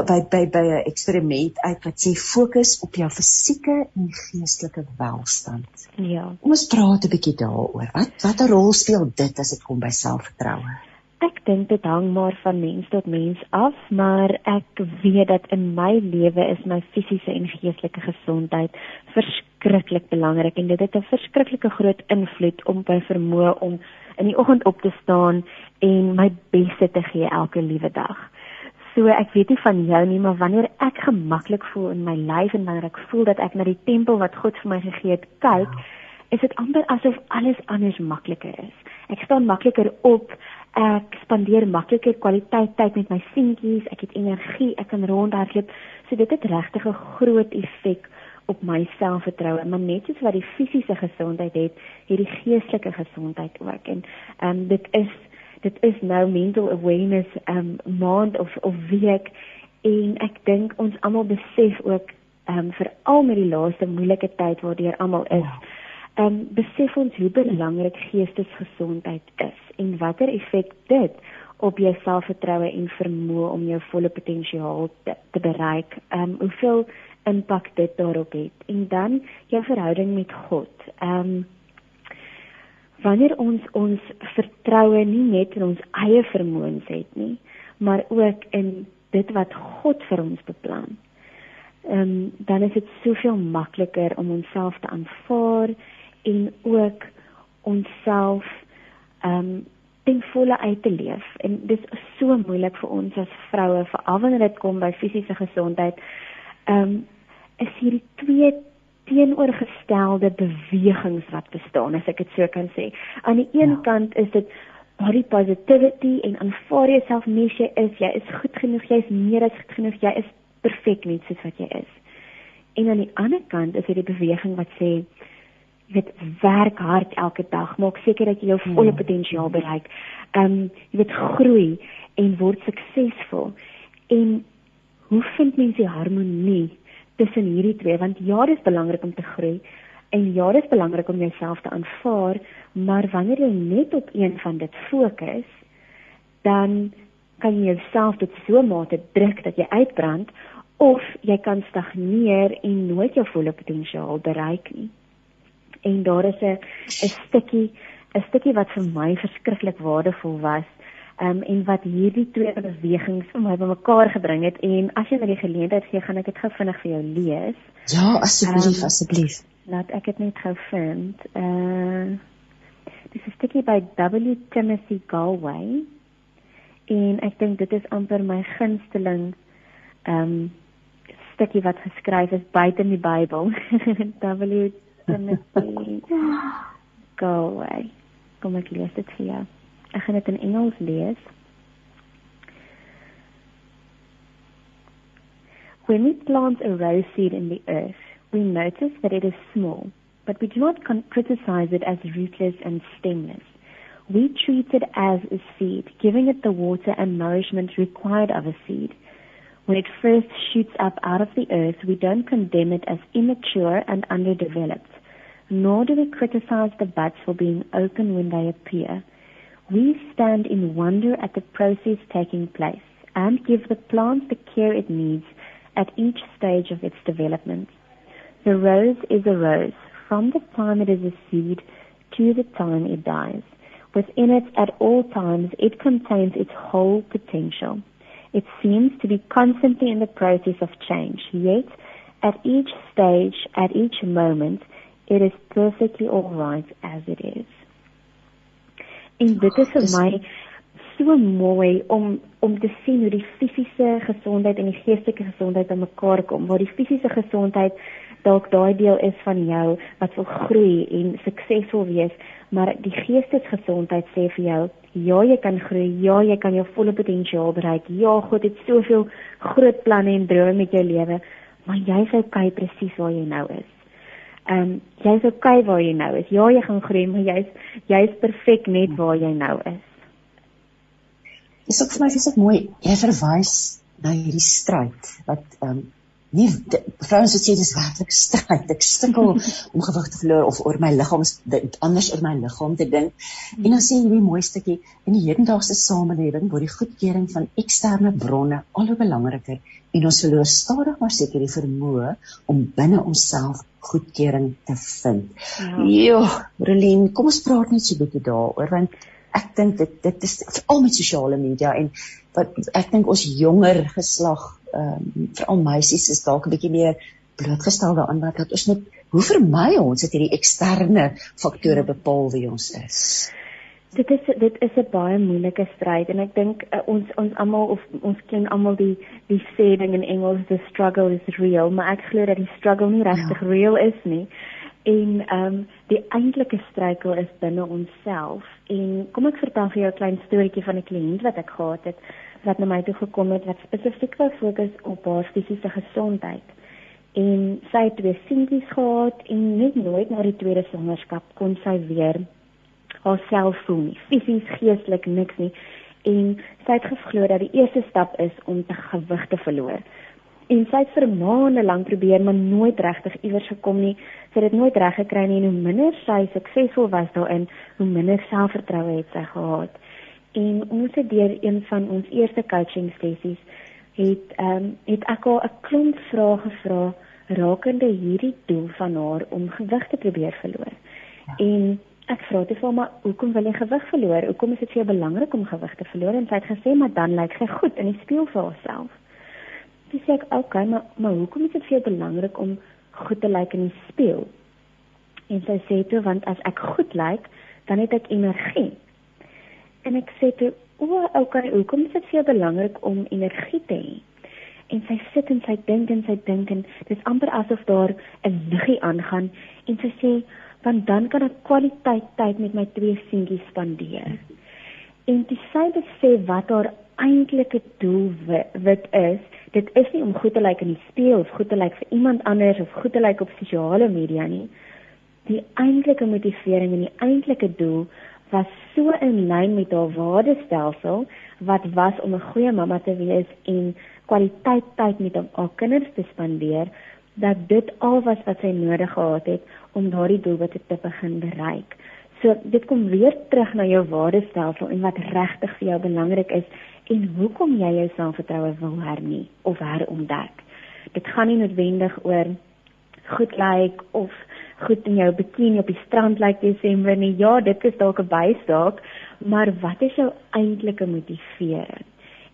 by by by 'n eksperiment uit wat sê fokus op jou fisieke en geestelike welstand. Ja. Ons praat 'n bietjie daaroor. Wat watter rol speel dit as dit kom by selfvertroue? Ek dink dit hang maar van mens tot mens af, maar ek weet dat in my lewe is my fisiese en geestelike gesondheid verskriklik belangrik en dit het 'n verskriklike groot invloed op my vermoë om in die oggend op te staan en my bes te gee elke liewe dag. So ek weet nie van jou nie, maar wanneer ek gemaklik voel in my lyf en wanneer ek voel dat ek na die tempel wat God vir my gegee het kyk, is dit amper asof alles anders makliker is. Ek staan makliker op ek spandeer makliker kwaliteit tyd met my seentjies, ek het energie, ek kan rondhardloop. So dit het regtig 'n groot effek op my selfvertroue, maar net soos wat die fisiese gesondheid het, het die geestelike gesondheid ook. En ehm um, dit is dit is nou mental awareness um, maand of of week en ek dink ons almal besef ook um, veral met die laaste moeilike tyd waardeur almal is. Ja um, besef ons hoe belangrik geestesgesondheid is en watter effek dit op jou selfvertroue en vermoë om jou volle potensiaal te, te bereik. Um, hoeveel impak dit daarop het. En dan jou verhouding met God. Um, wanneer ons ons vertroue nie net in ons eie vermoëns het nie, maar ook in dit wat God vir ons beplan. Ehm um, dan is dit soveel makliker om onsself te aanvaar en ook onsself ehm um, ten volle uit te leef en dit is so moeilik vir ons as vroue veral wanneer dit kom by fisiese gesondheid. Ehm um, is hierdie twee teenoorgestelde bewegings wat bestaan as ek dit so kan sê. Aan die een ja. kant is dit body positivity en aanvaar jouself net jy is, jy is goed genoeg, jy is meer as goed genoeg, jy is perfek net soos wat jy is. En aan die ander kant is hierdie beweging wat sê jy weet werk hard elke dag maak seker dat jy jou volle hmm. potensiaal bereik. Ehm um, jy weet groei en word suksesvol. En hoe vind mens die harmonie tussen hierdie twee? Want ja, dit is belangrik om te groei en ja, dit is belangrik om jouself te aanvaar, maar wanneer jy net op een van dit fokus, dan kan jy jouself tot so mate druk dat jy uitbrand of jy kan stagneer en nooit jou volle potensiaal bereik nie en daar is 'n 'n stukkie 'n stukkie wat vir my verskriklik waardevol was um, en wat hierdie twee bewegings vir my bymekaar gebring het en as jy my die geleentheid gee gaan ek dit gou vinnig vir jou lees. Ja, asseblief, um, asseblief. Laat ek dit net gou vind. Uh Dis 'n stukkie by W Timothy Galway en ek dink dit is amper my gunsteling um stukkie wat geskryf is buite in die Bybel. w Timothy go away. Kom ek lees dit vir jou. Ek gaan dit in Engels lees. When we plant a rose seed in the earth, we notice that it is small, but we do not criticize it as rootless and stemless. We treat it as a seed, giving it the water and nourishment required of a seed. When it first shoots up out of the earth, we don't condemn it as immature and underdeveloped, nor do we criticize the buds for being open when they appear. We stand in wonder at the process taking place and give the plant the care it needs at each stage of its development. The rose is a rose from the time it is a seed to the time it dies. Within it, at all times, it contains its whole potential. It seems to be constantly in the process of change, yet at each stage, at each moment, it is perfectly all right as it is. En dit is vir my so mooi om om te sien hoe die fisiese gesondheid en die geestelike gesondheid bymekaar kom waar die fisiese gesondheid dalk daai deel is van jou wat wil groei en suksesvol wees maar die geestesgesondheid sê vir jou ja jy kan groei ja jy kan jou volle potensiaal bereik ja God het soveel groot planne en drome met jou lewe maar jy's okay presies waar jy nou is ehm um, jy's okay waar jy nou is. Ja jy gaan groei maar jy's jy's perfek net waar jy nou is. Dis ook vir my dis ook mooi. Jy verwys na hierdie stryd wat ehm um, nie vrouens wat sê dis werklik stryd. Ek stinkel om gewig te verloor of oor my liggaam anders oor my liggaam te dink. En dan sê hierdie mooi stukkie in die hedendaagse samelewing word die goedkeuring van eksterne bronne al hoe belangriker en ons verloor stadig maar seker die vermoë om binne onsself goedkeuring te vind. Ja, jo, Rolien, kom ons praat net so 'n bietjie daaroor want ek dink dit dit is veral met sosiale media en wat ek dink ons jonger geslag ehm um, veral meisies is dalk 'n bietjie meer blootgestel daaraan wat dat ons net hoe vermy ons dit hierdie eksterne faktore bepaal wie ons is. Dit is dit is 'n baie moeilike stryd en ek dink uh, ons ons almal of ons ken almal die die sê ding in Engels the struggle is real, maar ek glo dat die struggle nie regtig ja. real is nie. En ehm um, die eintlike struikel is binne onsself. En kom ek vertel vir jou 'n klein storieetjie van 'n kliënt wat ek gehad het wat na my toe gekom het wat spesifiek wou fokus op haar fisiese gesondheid. En sy het twee seentjies gehad en net nooit na die tweede swangerskap kon sy weer haarself voel nie, fisies, geestelik niks nie. En sy het geglo dat die eerste stap is om te gewig te verloor en sy het vir maande lank probeer maar nooit regtig iewers gekom nie. Sy het dit nooit reg gekry nie en hoe minder sy suksesvol was daarin, hoe minder selfvertroue het sy gehad. En ons het deur een van ons eerste coaching sessies het ehm um, het ek haar 'n klomp vrae gevra rakende hierdie doel van haar om gewig te probeer verloor. En ek vra dit vir maar hoekom wil jy gewig verloor? Hoekom is dit vir jou belangrik om gewig te verloor? En sy het gesê maar dan lyk sy goed in die spieël vir haarself. Toe sê ek, "Oké, okay, maar maar hoekom is dit vir jou belangrik om goed te lyk in die spieël?" En sy sê toe, "Want as ek goed lyk, dan het ek energie." En ek sê toe, "O, okay, hoekom is dit vir jou belangrik om energie te hê?" En sy sit en sy dink en sy dink en dit is amper asof daar 'n liggie aangaan en sy sê, "Want dan kan ek kwaliteit tyd met my twee seentjies spandeer." En sê dit sê wat haar eintlike doel wat is dit is nie om goed te lyk in die spieël of goed te lyk vir iemand anders of goed te lyk op sosiale media nie. Die eintlike motivering en die eintlike doel was so in lyn met haar waardestelsel wat was om 'n goeie mamma te wees en kwaliteit tyd met haar kinders te spandeer dat dit al was wat sy nodig gehad het om daardie doelwitte te begin bereik. So dit kom weer terug na jou waardestelsel en wat regtig vir jou belangrik is en hoekom jy jou selfvertroue wil hernie of herontdek. Dit gaan nie noodwendig oor goed lyk like, of goed in jou bikini op die strand lyk like Desember nie. Ja, dit is dalk 'n bystaak, maar wat is jou eintlike motivering?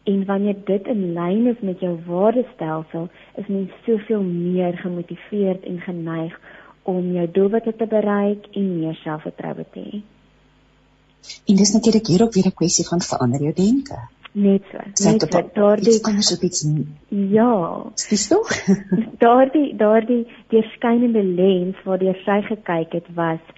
En wanneer dit in lyn is met jou waardestelsel, is mens soveel meer gemotiveerd en geneig om jou doelwitte te bereik en meer selfvertroue te hê. En dis natuurlik hierop weer 'n kwessie van verander jou denke net so. Net so. Daardie anders op iets Ja. Dis tog. daardie daardie deurskynende lens waardeur sy gekyk het was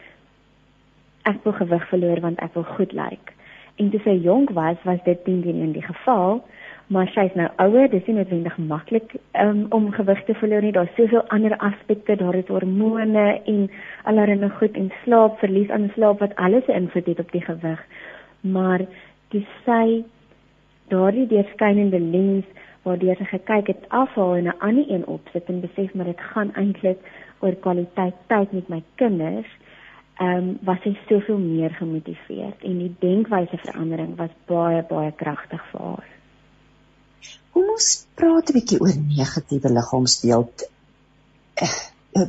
ek wil gewig verloor want ek wil goed lyk. Like. En toe sy jonk was, was dit nie in die geval maar sy is nou ouer, dis nie noodwendig maklik um, om gewig te verloor nie. Daar's soveel ander aspekte, daar is hormone en allerlei goed en slaap, verlies aan slaap wat alles 'n invloed het op die gewig. Maar dis sy daardie deurskynende lens waardeur sy gekyk het afhaal en 'n ander een opsit en besef maar dit gaan eintlik oor kwaliteit tyd met my kinders, ehm um, was sy soveel meer gemotiveerd en die denkwyse verandering was baie baie kragtig vir haar. Kom ons praat 'n bietjie oor negatiewe liggaamsbeeld. Eh,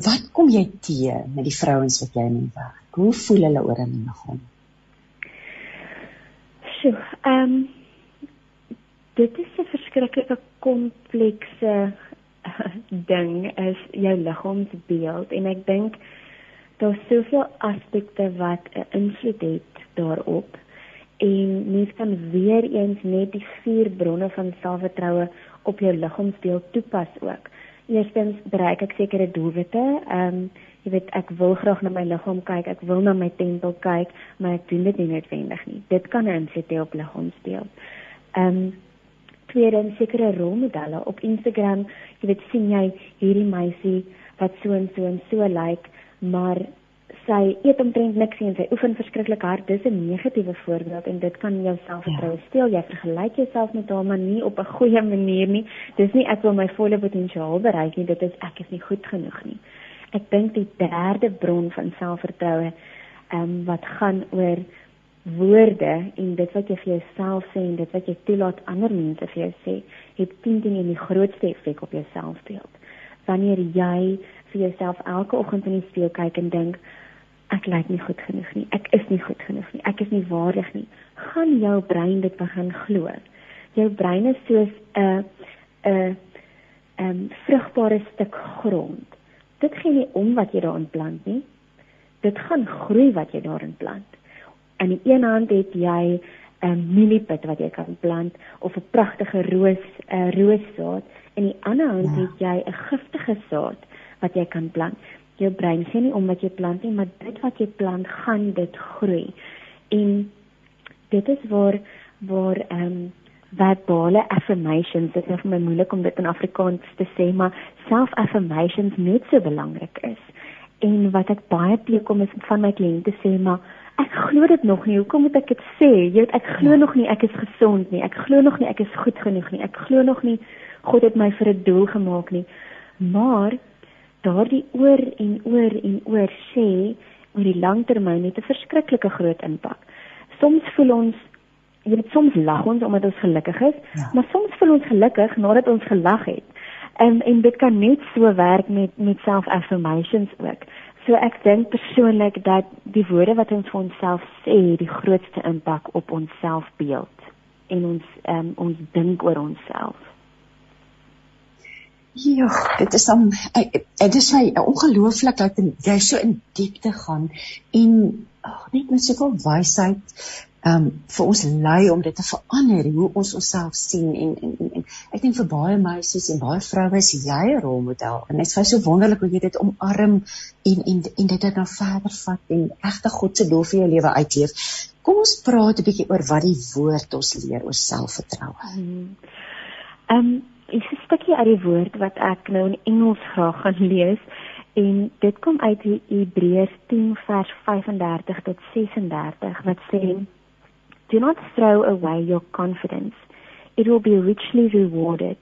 wat kom jy teë met die vrouens wat jy in werk? Hoe voel hulle oor hulle liggaam? Sjoe, ehm um, dit is 'n verskriklike komplekse ding is jou liggaamsbeeld en ek dink daar's soveel aspekte wat 'n invloed het daarop en mens kan weer eens net die vier bronne van selfvertroue op jou liggaamsbeeld toepas ook. Eerstens bereik ek sekere doelwitte. Ehm um, jy weet ek wil graag na my liggaam kyk, ek wil na my tempel kyk, maar ek doen dit nie noodwendig nie. Dit kan 'n insig hê op liggaamsbeeld. Ehm um, tweedens sekere rolmodelle op Instagram, jy weet sien jy hierdie meisie wat so en so en so lyk, like, maar sy eet omtrent niks en sy oefen verskriklik hard. Dis 'n negatiewe voorbeeld en dit kan jou selfvertroue ja. steel. Jy vergelyk jouself met haar maar nie op 'n goeie manier nie. Dis nie ek wil my volle potensiaal bereik nie, dit is ek is nie goed genoeg nie. Ek dink die derde bron van selfvertroue ehm um, wat gaan oor woorde en dit wat jy vir jouself sê en dit wat jy toelaat ander mense vir jou sê, het 10 dinge die grootste effek op jou selfbeeld. Wanneer jy vir jouself elke oggend in die spieël kyk en dink ek lyk nie goed genoeg nie. Ek is nie goed genoeg nie. Ek is nie waardig nie. Gaan jou brein dit begin glo. Jou brein is soos 'n 'n 'n vrugbare stuk grond. Dit gee nie om wat jy daarin plant nie. Dit gaan groei wat jy daarin plant. In die een hand het jy 'n mieliepit wat jy kan plant of 'n pragtige roos 'n roossaad en in die ander hand ja. het jy 'n giftige saad wat jy kan plant jou brein sien nie om wat jy plant nie, maar dit wat jy plant gaan dit groei. En dit is waar waar ehm um, verbale affirmations, dit is vir my moeilik om dit in Afrikaans te sê, maar self-affirmations net so belangrik is. En wat ek baie teekom is van my kliënte sê, maar ek glo dit nog nie. Hoekom moet ek dit sê? Jy weet ek glo ja. nog nie ek is gesond nie. Ek glo nog nie ek is goed genoeg nie. Ek glo nog nie God het my vir 'n doel gemaak nie. Maar daardie oor en oor en oor sê oor die langtermyn het 'n verskriklike groot impak. Soms voel ons jy weet soms lag ons omdat ons gelukkig is, ja. maar soms voel ons gelukkig nadat ons gelag het. En en dit kan net so werk met met self-affirmations ook. So ek dink persoonlik dat die woorde wat ons vir onsself sê, die grootste impak op ons selfbeeld en ons um, ons dink oor onsself. Ja, dit is dan dit is my ongelooflik dat jy so in diepte gaan en ag net met soveel wysheid um vir ons lei om dit te verander hoe ons onsself sien en en, en, en ek dink vir baie meisies en baie vroue is jy 'n rolmodel en dit is so wonderlik hoe jy dit omarm en en en dit dan verder vat en regtig God se doel vir jou lewe uitleef. Kom ons praat 'n bietjie oor wat die woord ons leer oor selfvertroue. Hmm. Um is 'n stukkie uit die woord wat ek nou in Engels graag gaan lees en dit kom uit Hebreërs 10 vers 35 tot 36 wat sê Do not throw away your confidence it will be richly rewarded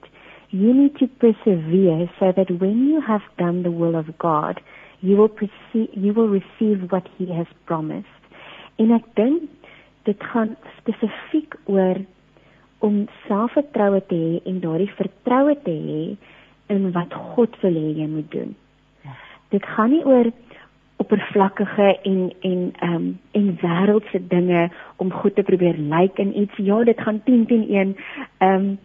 you need to persevere so that when you have done the will of God you will perceive, you will receive what he has promised en ek dink dit gaan spesifiek oor om selfvertroue te hê en daardie vertroue te hê in wat God wil hê jy moet doen. Ja. Dit gaan nie oor oppervlakkige en en ehm um, en wêreldse dinge om goed te probeer lyk like in iets. Ja, dit gaan 10 teen 1 ehm um,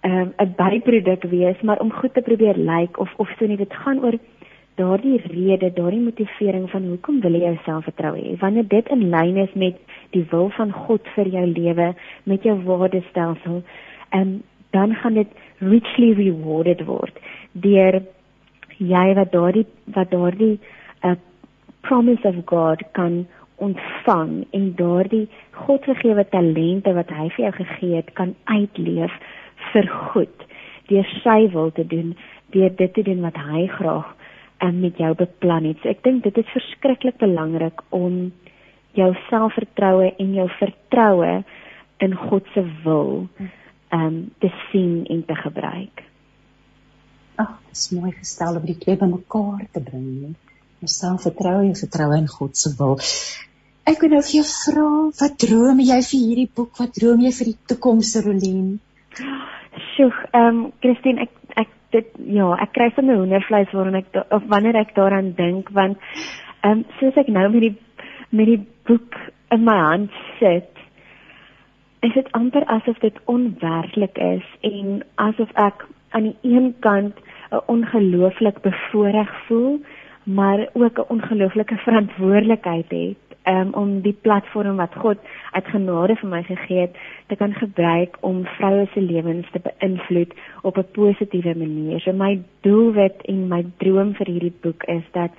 ehm um, 'n byproduk wees, maar om goed te probeer lyk like, of of so nie, dit gaan oor daardie rede, daardie motivering van hoekom wil jy jouself vertrou hê? Wanneer dit in lyn is met die wil van God vir jou lewe, met jou waardestelsel, en dan gaan dit richly rewarded word deur jy wat daardie wat daardie 'n uh, promise of God kan ontvang en daardie God gegeewe talente wat hy vir jou gegee het kan uitleef vir goed deur sy wil te doen deur dit te doen wat hy graag um, met jou beplan het. So ek dink dit is verskriklik belangrik om jou selfvertroue en jou vertroue in God se wil um te sien en te gebruik. Ag, dit is mooi gestel om die twee bymekaar te bring, nie? Jou selfvertroue en vertroue in God se wil. Ek wil nou vir jou vra, wat droom jy vir hierdie boek? Wat droom jy vir die toekoms, Rolien? Sjoe, ehm um, Christine, ek dit ja, ek kry sommer hoendervleis wanneer ek of wanneer ek daaraan dink want ehm um, soos ek nou met die met die boek in my hand sit is dit amper asof dit onwerklik is en asof ek aan die een kant 'n ongelooflik bevoordeel voel maar ook 'n ongelooflike verantwoordelikheid het um, om die platform wat God uit genade vir my gegee het te kan gebruik om vroue se lewens te beïnvloed op 'n positiewe manier. So my doelwit en my droom vir hierdie boek is dat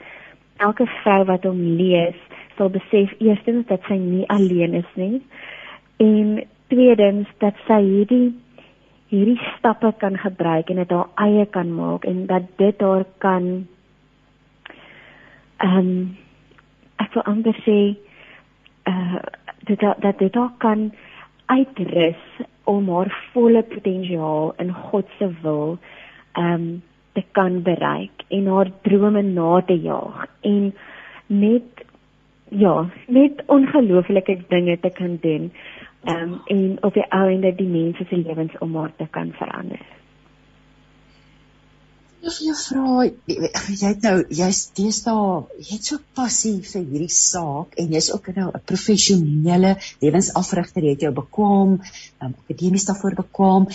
elke vrou wat hom lees, sal besef eerstens dat sy nie alleen is nie en tweedens dat sy hierdie hierdie stappe kan gebruik en dit haar eie kan maak en dat dit haar kan ehm um, ek wil amper sê uh dat dat dit ook kan uitrus om haar volle potensiaal in God se wil ehm um, te kan bereik en haar drome na te jaag en net ja, net ongelooflike dinge te kan doen ehm um, en op die einde die mense se lewens om haar te kan verander of jy vra jy het nou jy's deesdae jy het so passie vir hierdie saak en jy's ook nou 'n professionele lewensafrigter jy het jou bekwam um, akademies daarvoor bekwam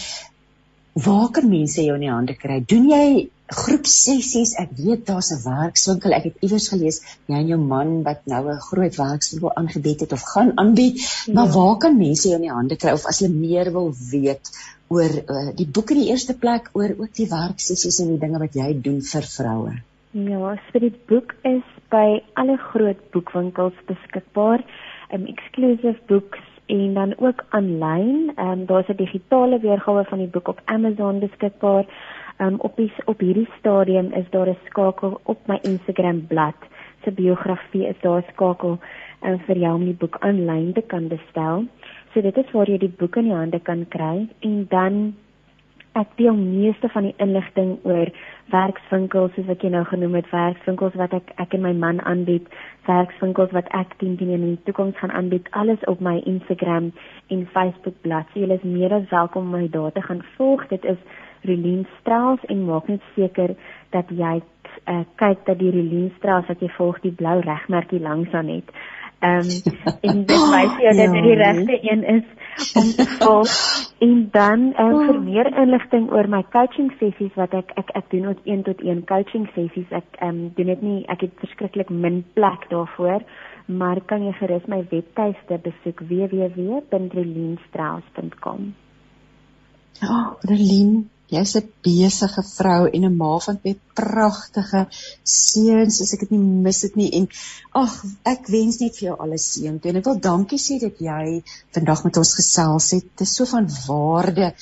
waar kan mense jou in die hande kry? Doen jy groep sessies ek weet daar's 'n werkswinkel ek het iewers gelees jy en jou man wat nou 'n groot werkswinkel aangebied het of gaan aanbied ja. maar waar kan mense jou in die hande kry of as hulle meer wil weet oor uh, die boek in die eerste plek oor ook die werksessies en die dinge wat jy doen vir vroue. Ja, so die boek is by alle groot boekwinkels beskikbaar, um exclusive books en dan ook aanlyn. Um daar's 'n digitale weergawe van die boek op Amazon beskikbaar. Um op die, op hierdie stadium is daar 'n skakel op my Instagram bladsy se biografie is daar 'n skakel um, vir jou om die boek aanlyn te kan bestel. So dit is waar jy die boek in die hande kan kry. En dan ek deel meeste van die inligting oor werkswinkels soos wat jy nou genoem het werkswinkels wat ek ek en my man aanbied werkswinkels wat ek teen teen in die toekoms gaan aanbied. Alles op my Instagram en Facebook bladsy jy is meer as welkom om my daar te gaan volg. Dit is Relien Strauss en maak net seker dat jy uh, kyk dat die Relien Strauss wat jy volg die blou regmerkie langs aan het Ehm um, en dit wys jou dat dit die ja. regte een is om te volg. En dan um, vir meer inligting oor my coaching sessies wat ek ek ek doen ook 1 tot 1 coaching sessies. Ek ehm um, doen dit nie ek het verskriklik min plek daarvoor, maar kan jy gerus my webtuiste besoek www.relinstrauss.com. Ja, oh, Relin, Jy's 'n besige vrou en 'n ma van twee pragtige seuns, as ek dit nie mis dit nie en ag, ek wens net vir jou alles seën. En ek wil dankie sê dat jy vandag met ons gesels het. Dit is so van waarde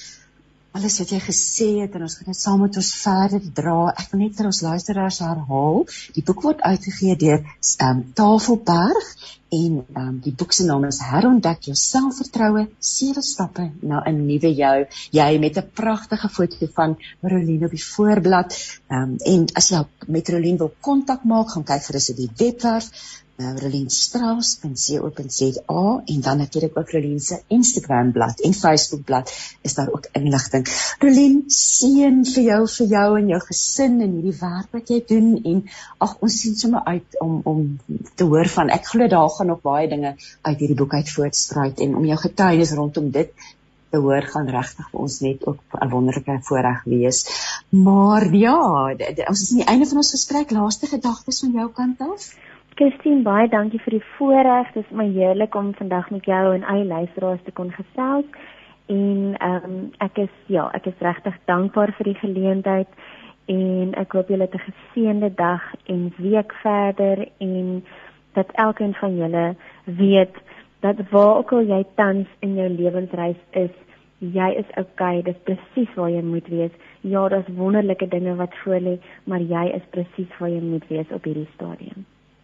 alles wat jy gesê het en ons gaan dit saam met ons verder dra. Ek wil net vir ons luisteraars herhaal. Die boek word uitgegee deur um, Tafelberg en um, die boek se naam is Herontdek jou selfvertroue: Sewe stappe na 'n nuwe jou. Jy met 'n pragtige foto van Roline op die voorblad. Um, en as jy met Roline wil kontak maak, gaan kyk gerus op die webwerf uh, rolinstrauss.co.za en dan natuurlik ook Rolin se Instagram bladsy en Facebook bladsy is daar ook inligting. Rolin, seën vir jou vir jou en jou gesin en hierdie werk wat jy doen en ag ons sien sommer uit om om te hoor van ek glo daar gaan nog baie dinge uit hierdie boek uit voortspruit en om jou getuienis rondom dit te hoor gaan regtig vir ons net ook 'n wonderlike voorreg wees. Maar ja, ons is aan die einde van ons gesprek. Laaste gedagtes van jou kant af? Christine, baie dankie vir die voorreg. Dit is my heerlik om vandag met jou en al luisteraars te kon gesels. En ehm um, ek is ja, ek is regtig dankbaar vir die geleentheid en ek hoop julle het 'n geseënde dag en week verder en dat elkeen van julle weet dat waar ook al jy tans in jou lewensreis is, jy is okay, dis presies waar jy moet wees. Ja, daar's wonderlike dinge wat voor lê, maar jy is presies waar jy moet wees op hierdie stadium.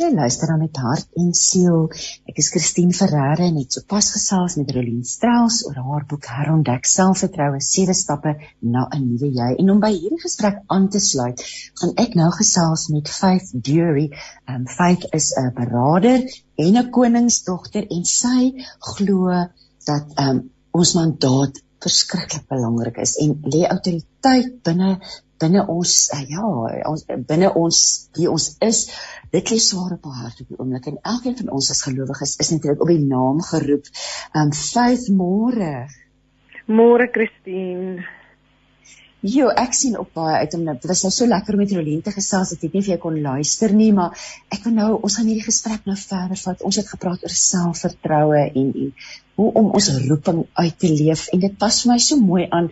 Jy luister dan met hart en siel. Ek is Christine Ferreira en het sopas gesels met Rolien Strauss oor haar boek Herontdek Selfvertroue: Sewe stappe na 'n nuwe jy. En om by hierdie gesprek aan te sluit, gaan ek nou gesels met Faith Dury. Um Faith is 'n beraader en 'n koningsdogter en sy glo dat um ons mandaat verskriklik belangrik is en lê autoriteit binne binne ons uh, ja, ons binne ons wie ons is, dit lê swaar op haar hart op die oomblik en elkeen van ons as gelowiges is natuurlik op die naam geroep. Um faith môre. Môre Christine. Jo, ek sien op baie uit om dit was nou so lekker om met Rolien te gesels. Ek weet nie of jy kon luister nie, maar ek wil nou ons gaan hierdie gesprek nou verder vat. Ons het gepraat oor selfvertroue en en hoe om ons roeping uit te leef en dit pas vir my so mooi aan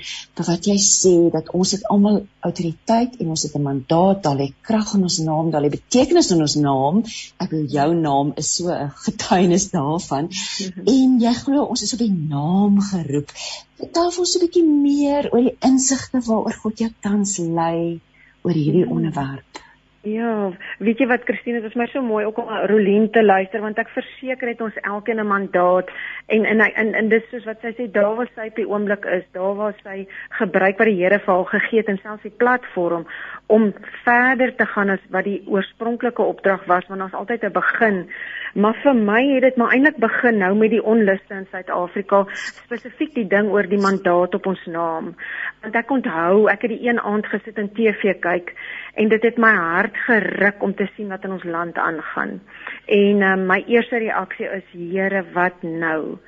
wat jy sê dat ons het almal autoriteit en ons het 'n mandaat, daar lê krag in ons naam, daar lê betekenis in ons naam. Ek wil jou naam is so 'n getuienis daarvan. Mm -hmm. En jy glo ons is op die naam geroep. Vertel vir ons 'n bietjie meer oor die insigte waaroor God jou tans lei oor hierdie -hmm. onderwerp. Ja, weet jy wat Christine, dit is my so mooi ook om Rolien te luister want ek verseker het ons elkeen 'n mandaat. En en en en dis soos wat sy sê daar waar sy op die oomblik is, daar waar sy gebruik wat die Here vir haar gegee het en selfs die platform om verder te gaan as wat die oorspronklike opdrag was want ons altyd 'n begin. Maar vir my het dit maar eintlik begin nou met die onluste in Suid-Afrika spesifiek die ding oor die mandaat op ons naam. Want ek onthou ek het die een aand gesit en TV kyk en dit het my hart geruk om te sien wat in ons land aangaan en uh, my eerste reaksie is Here wat nou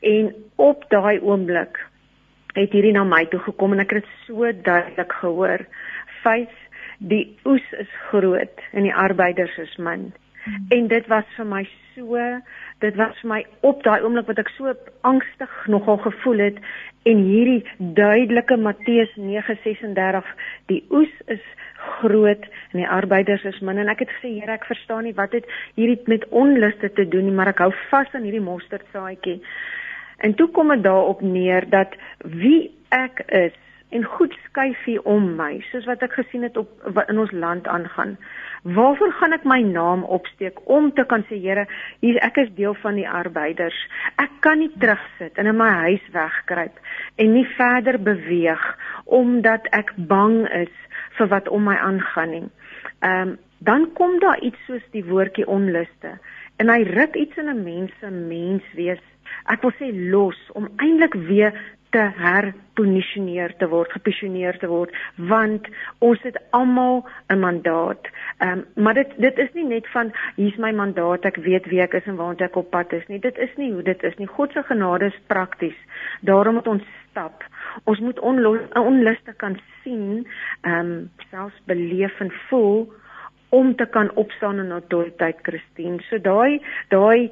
en op daai oomblik het hierdie na my toe gekom en ek het dit so duidelik gehoor vyf die oes is groot en die arbeiders is min. Hmm. En dit was vir my so, dit was vir my op daai oomblik wat ek so angstig nogal gevoel het en hierdie duidelike Matteus 9:36 die oes is groot en die arbeiders is min en ek het gesê Here ek verstaan nie wat dit hierdie met onluste te doen nie maar ek hou vas aan hierdie mosterdsaadjie. En toe kom dit daarop neer dat wie ek is en goed skuif hier om my soos wat ek gesien het op in ons land aangaan. Waarvoor gaan ek my naam opsteek om te kan sê Here, hier ek is deel van die arbeiders. Ek kan nie terugsit en in my huis wegkruip en nie verder beweeg omdat ek bang is vir wat om my aangaan nie. Ehm um, dan kom daar iets soos die woordjie onluste en hy ruk iets in 'n mens se mens wees. Ek wil sê los om eintlik weer te herposisioneer te word, geposisioneer te word, want ons het almal 'n mandaat. Ehm um, maar dit dit is nie net van hier's my mandaat, ek weet wie ek is en waartoe ek op pad is nie. Dit is nie hoe dit is nie. God se genade is prakties. Daarom moet ons stap. Ons moet onluste kan sien, ehm um, selfs beleef en voel om te kan opstaan in autoriteit Christine. So daai daai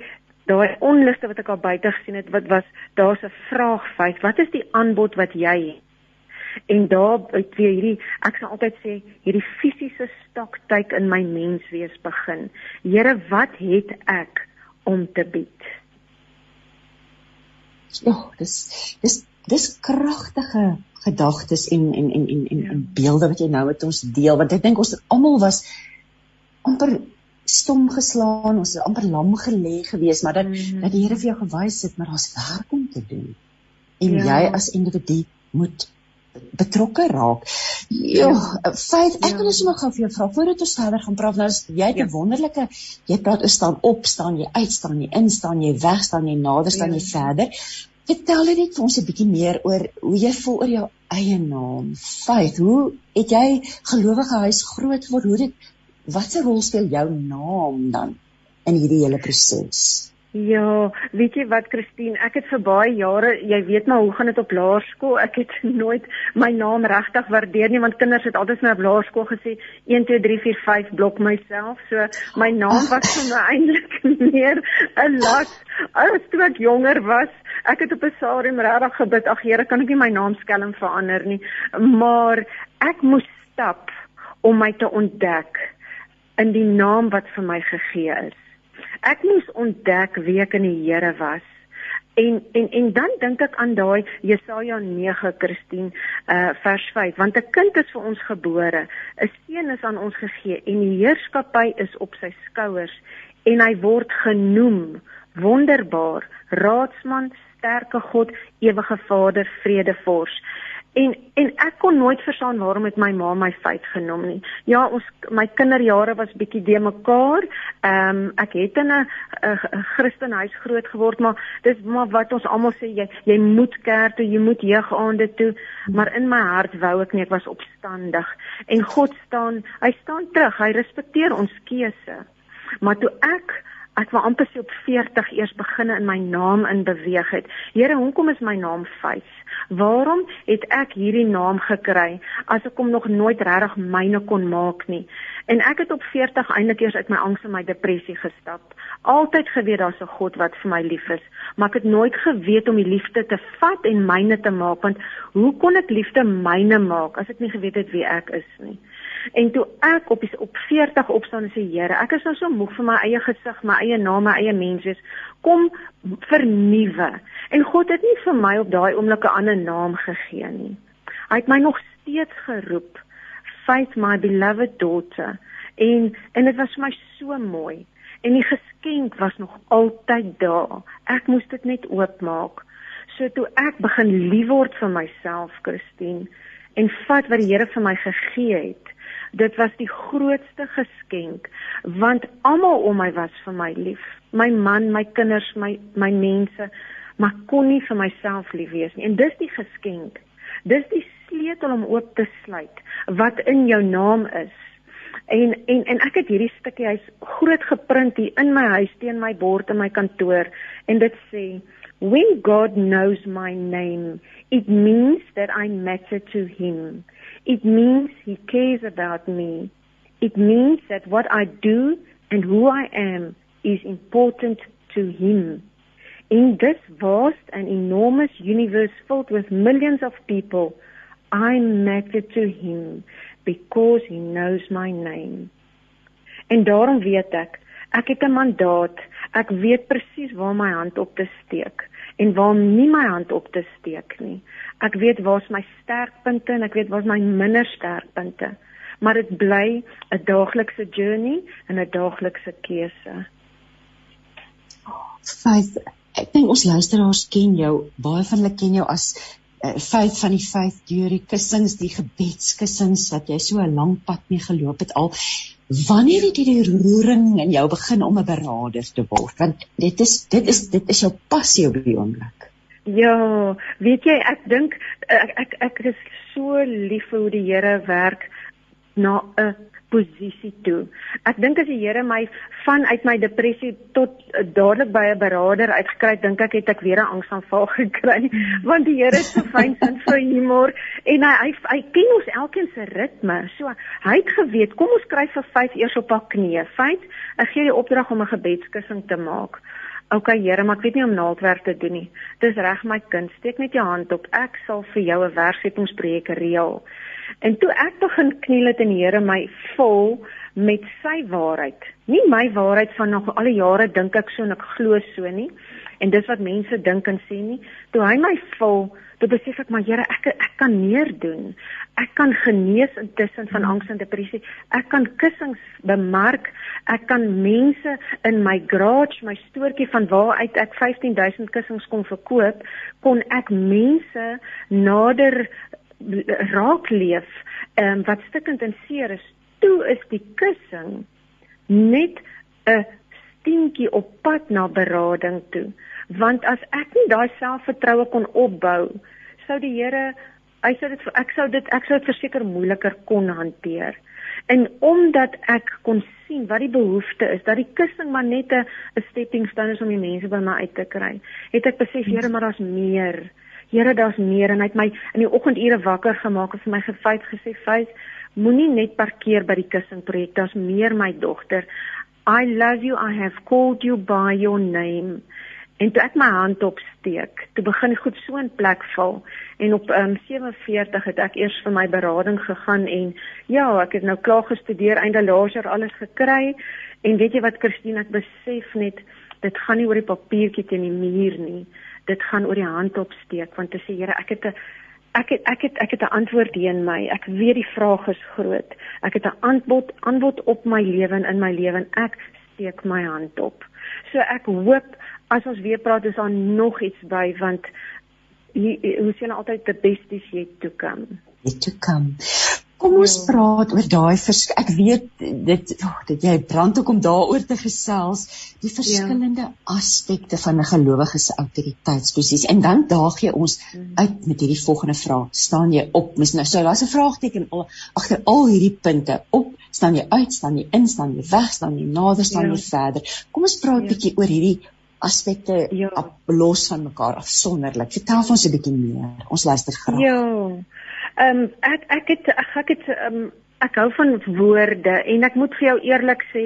daai onluste wat ek al buite gesien het wat was daar's 'n vraag vyf wat is die aanbod wat jy het? En daar het weer hierdie ek sal altyd sê hierdie fisiese stoktyk in my menswees begin. Here wat het ek om te bied? Ja dis dis dis kragtige gedagtes en en en en en, ja. en beelde wat jy nou met ons deel want ek dink ons almal was amper stom geslaan, ons het amper lam gelê gewees, maar dat mm. dat die Here vir jou gewys het maar daar's werk om te doen. En ja. jy as individu moet betrokke raak. Ja, vyf ek wil ja. sommer gou vir jou vra voordat ons verder gaan praat nou is jy 'n ja. wonderlike jy praat oor staan op, staan jy uit, staan jy in, staan jy weg, staan jy nader, staan ja. jy verder. Vertel net vir ons 'n bietjie meer oor hoe jy voel oor jou eie naam. Vyf, hoe het jy gelowige huis groot geword? Hoe dit watse rol speel jou naam dan in hierdie hele proses? Ja, weet jy wat Christine, ek het vir baie jare, jy weet maar hoe gaan dit op laerskool? Ek het nooit my naam regtig waardeer nie want kinders het altyd my op laerskool gesê 1 2 3 4 5 blok myself. So my naam was vir my eintlik meer 'n las as toe ek jonger was. Ek het op 'n stadium regtig gebid, ag Here, kan ek nie my naam skelm verander nie, maar ek moes stap om my te ontdek in die naam wat vir my gegee is. Ek moes ontdek wie ek in die Here was. En en en dan dink ek aan daai Jesaja 9 Christine uh vers 5 want 'n kind is vir ons gebore 'n seun is aan ons gegee en die heerskappy is op sy skouers en hy word genoem wonderbaar raadsman sterke God ewige Vader vredevors En en ek kon nooit verstaan waarom het my ma my feit genoem nie. Ja, ons my kinderjare was bietjie de mekaar. Ehm um, ek het in 'n Christenhuis groot geword, maar dis maar wat ons almal sê jy jy moet kerk toe, jy moet jeugaande toe, maar in my hart wou ek nie ek was opstandig. En God staan, hy staan terug, hy respekteer ons keuse. Maar toe ek ek wou amper so op 40 eers begin in my naam in beweeg het. Here, hoekom is my naam Faith? Waarom het ek hierdie naam gekry as ek hom nog nooit regtig myne kon maak nie? En ek het op 40 eintlik eers uit my angs en my depressie gestap. Altyd geweet daar's 'n God wat vir my lief is, maar ek het nooit geweet om die liefde te vat en myne te maak want hoe kon ek liefde myne maak as ek nie geweet het wie ek is nie? En toe ek op die, op 40 opstaan en sê Here, ek is nou so moeg vir my eie gesig, my eie naam, my eie mense, kom vernuwe. En God het nie vir my op daai oomblik 'n ander naam gegee nie. Hy het my nog steeds geroep, Faith my beloved daughter. En en dit was vir my so mooi. En die geskenk was nog altyd daar. Ek moes dit net oopmaak. So toe ek begin lief word vir myself, Christine, en vat wat die Here vir my gegee het, dit was die grootste geskenk want almal om my was vir my lief. My man my kinders my my mense maar kon nie vir myself lief wees nie. En dis die geskenk. Dis die sleutel om oop te sluit wat in jou naam is. En en en ek het hierdie stukkie hy's groot geprint hier in my huis teen my bord in my kantoor. En dit sê when god knows my name it means that i matter to him It means He cares about me. It means that what I do and who I am is important to Him. In this vast and enormous universe filled with millions of people, I matter to Him because He knows my name. En daarom weet ek, ek het 'n mandaat. Ek weet presies waar my hand op te steek en waar nie my hand op te steek nie. Ek weet waar's my sterkpunte en ek weet waar's my minder sterkpunte. Maar dit bly 'n daaglikse journey en 'n daaglikse keuse. Faith, ek dink ons luisteraars ken jou, baie van hulle ken jou as uh, Faith van die Faith deur die kussings, die gebedskussings wat jy so 'n lang pad mee geloop het al. Wanneer het jy die roering in jou begin om 'n beraader te word? Want dit is dit is dit is jou passie op die oomblik. Ja, weet jy, ek dink ek ek ek is so lief vir hoe die Here werk na 'n posisie toe. Ek dink as die Here my van uit my depressie tot uh, dadelik by 'n beraader uitgekry, dink ek het ek weer 'n angsaanval gekry, want die Here is so fyn sin vir humor en hy hy, hy ken ons elkeen se ritme. So hy het geweet, kom ons skryf vir 5 eers op haar knieë. Fyn, ek gee die opdrag om 'n gebedskussing te maak. OK Here, maar ek weet nie om naaldwerk te doen nie. Dis reg my kind, steek net jou hand op. Ek sal vir jou 'n werksettingsprojek reël. En toe ek begin kniel het en die Here my vul met sy waarheid. Nie my waarheid van nog al die jare dink ek so en ek glo so nie. En dis wat mense dink en sê nie. Toe hy my vul, toe besef ek maar Here, ek ek kan meer doen. Ek kan genees intussen van angs en depressie. Ek kan kussings bemark. Ek kan mense in my garage, my stoortjie van waar uit ek 15000 kussings kon verkoop, kon ek mense nader raak leef um, wat stikkend en seer is toe is die kussing net 'n steentjie op pad na berading toe. Want as ek nie daai selfvertroue kon opbou sou die Here hy sou dit ek sou dit ek sou dit verseker moeiliker kon hanteer. En omdat ek kon sien wat die behoefte is dat die kussing maar net 'n stepping stone is om die mense by my uit te kry het ek besef Here maar daar's meer Here, daar's meer en hy het my in die oggendure wakker gemaak en vir my gefeit gesê, "Fys, moenie net parkeer by die kussingprojek. Daar's meer, my dogter. I love you. I have called you by your name." En toe ek my hand opsteek, toe begin goed so in plek val en op um, 47 het ek eers vir my berading gegaan en ja, ek het nou klaar gestudeer, einde jaar alles gekry en weet jy wat Christine, ek besef net dit gaan nie oor die papiertjie teen die muur nie dit gaan oor die hand opsteek want te sê Here ek het 'n ek het ek het ek het 'n antwoord hier in my. Ek weet die vraag is groot. Ek het 'n antwoord antwoord op my lewe en in my lewe en ek steek my hand op. So ek hoop as ons weer praat is daar nog iets by want hoe sien altyd the best is yet to come. Yet to come Kom ons ja. praat oor daai verskil. Ek weet dit oh, dit jy brand ook om daaroor te gesels, die ja. verskillende ja. aspekte van 'n gelowige se autoriteitsposisie. En dan daag jy ons mm. uit met hierdie volgende vraag. Staan jy op? Mis nou so daar's 'n vraagteken al agter al hierdie punte. Op, staan jy uit, staan jy in, staan jy weg, staan jy nader, staan ja. jy verder. Kom ons praat 'n ja. bietjie oor hierdie aspekte ja. los van mekaar afsonderlik. Vertel ons 'n bietjie meer. Ons luister graag. Ja. Ehm um, ek ek het ek, ek het ehm um, ek hou van woorde en ek moet vir jou eerlik sê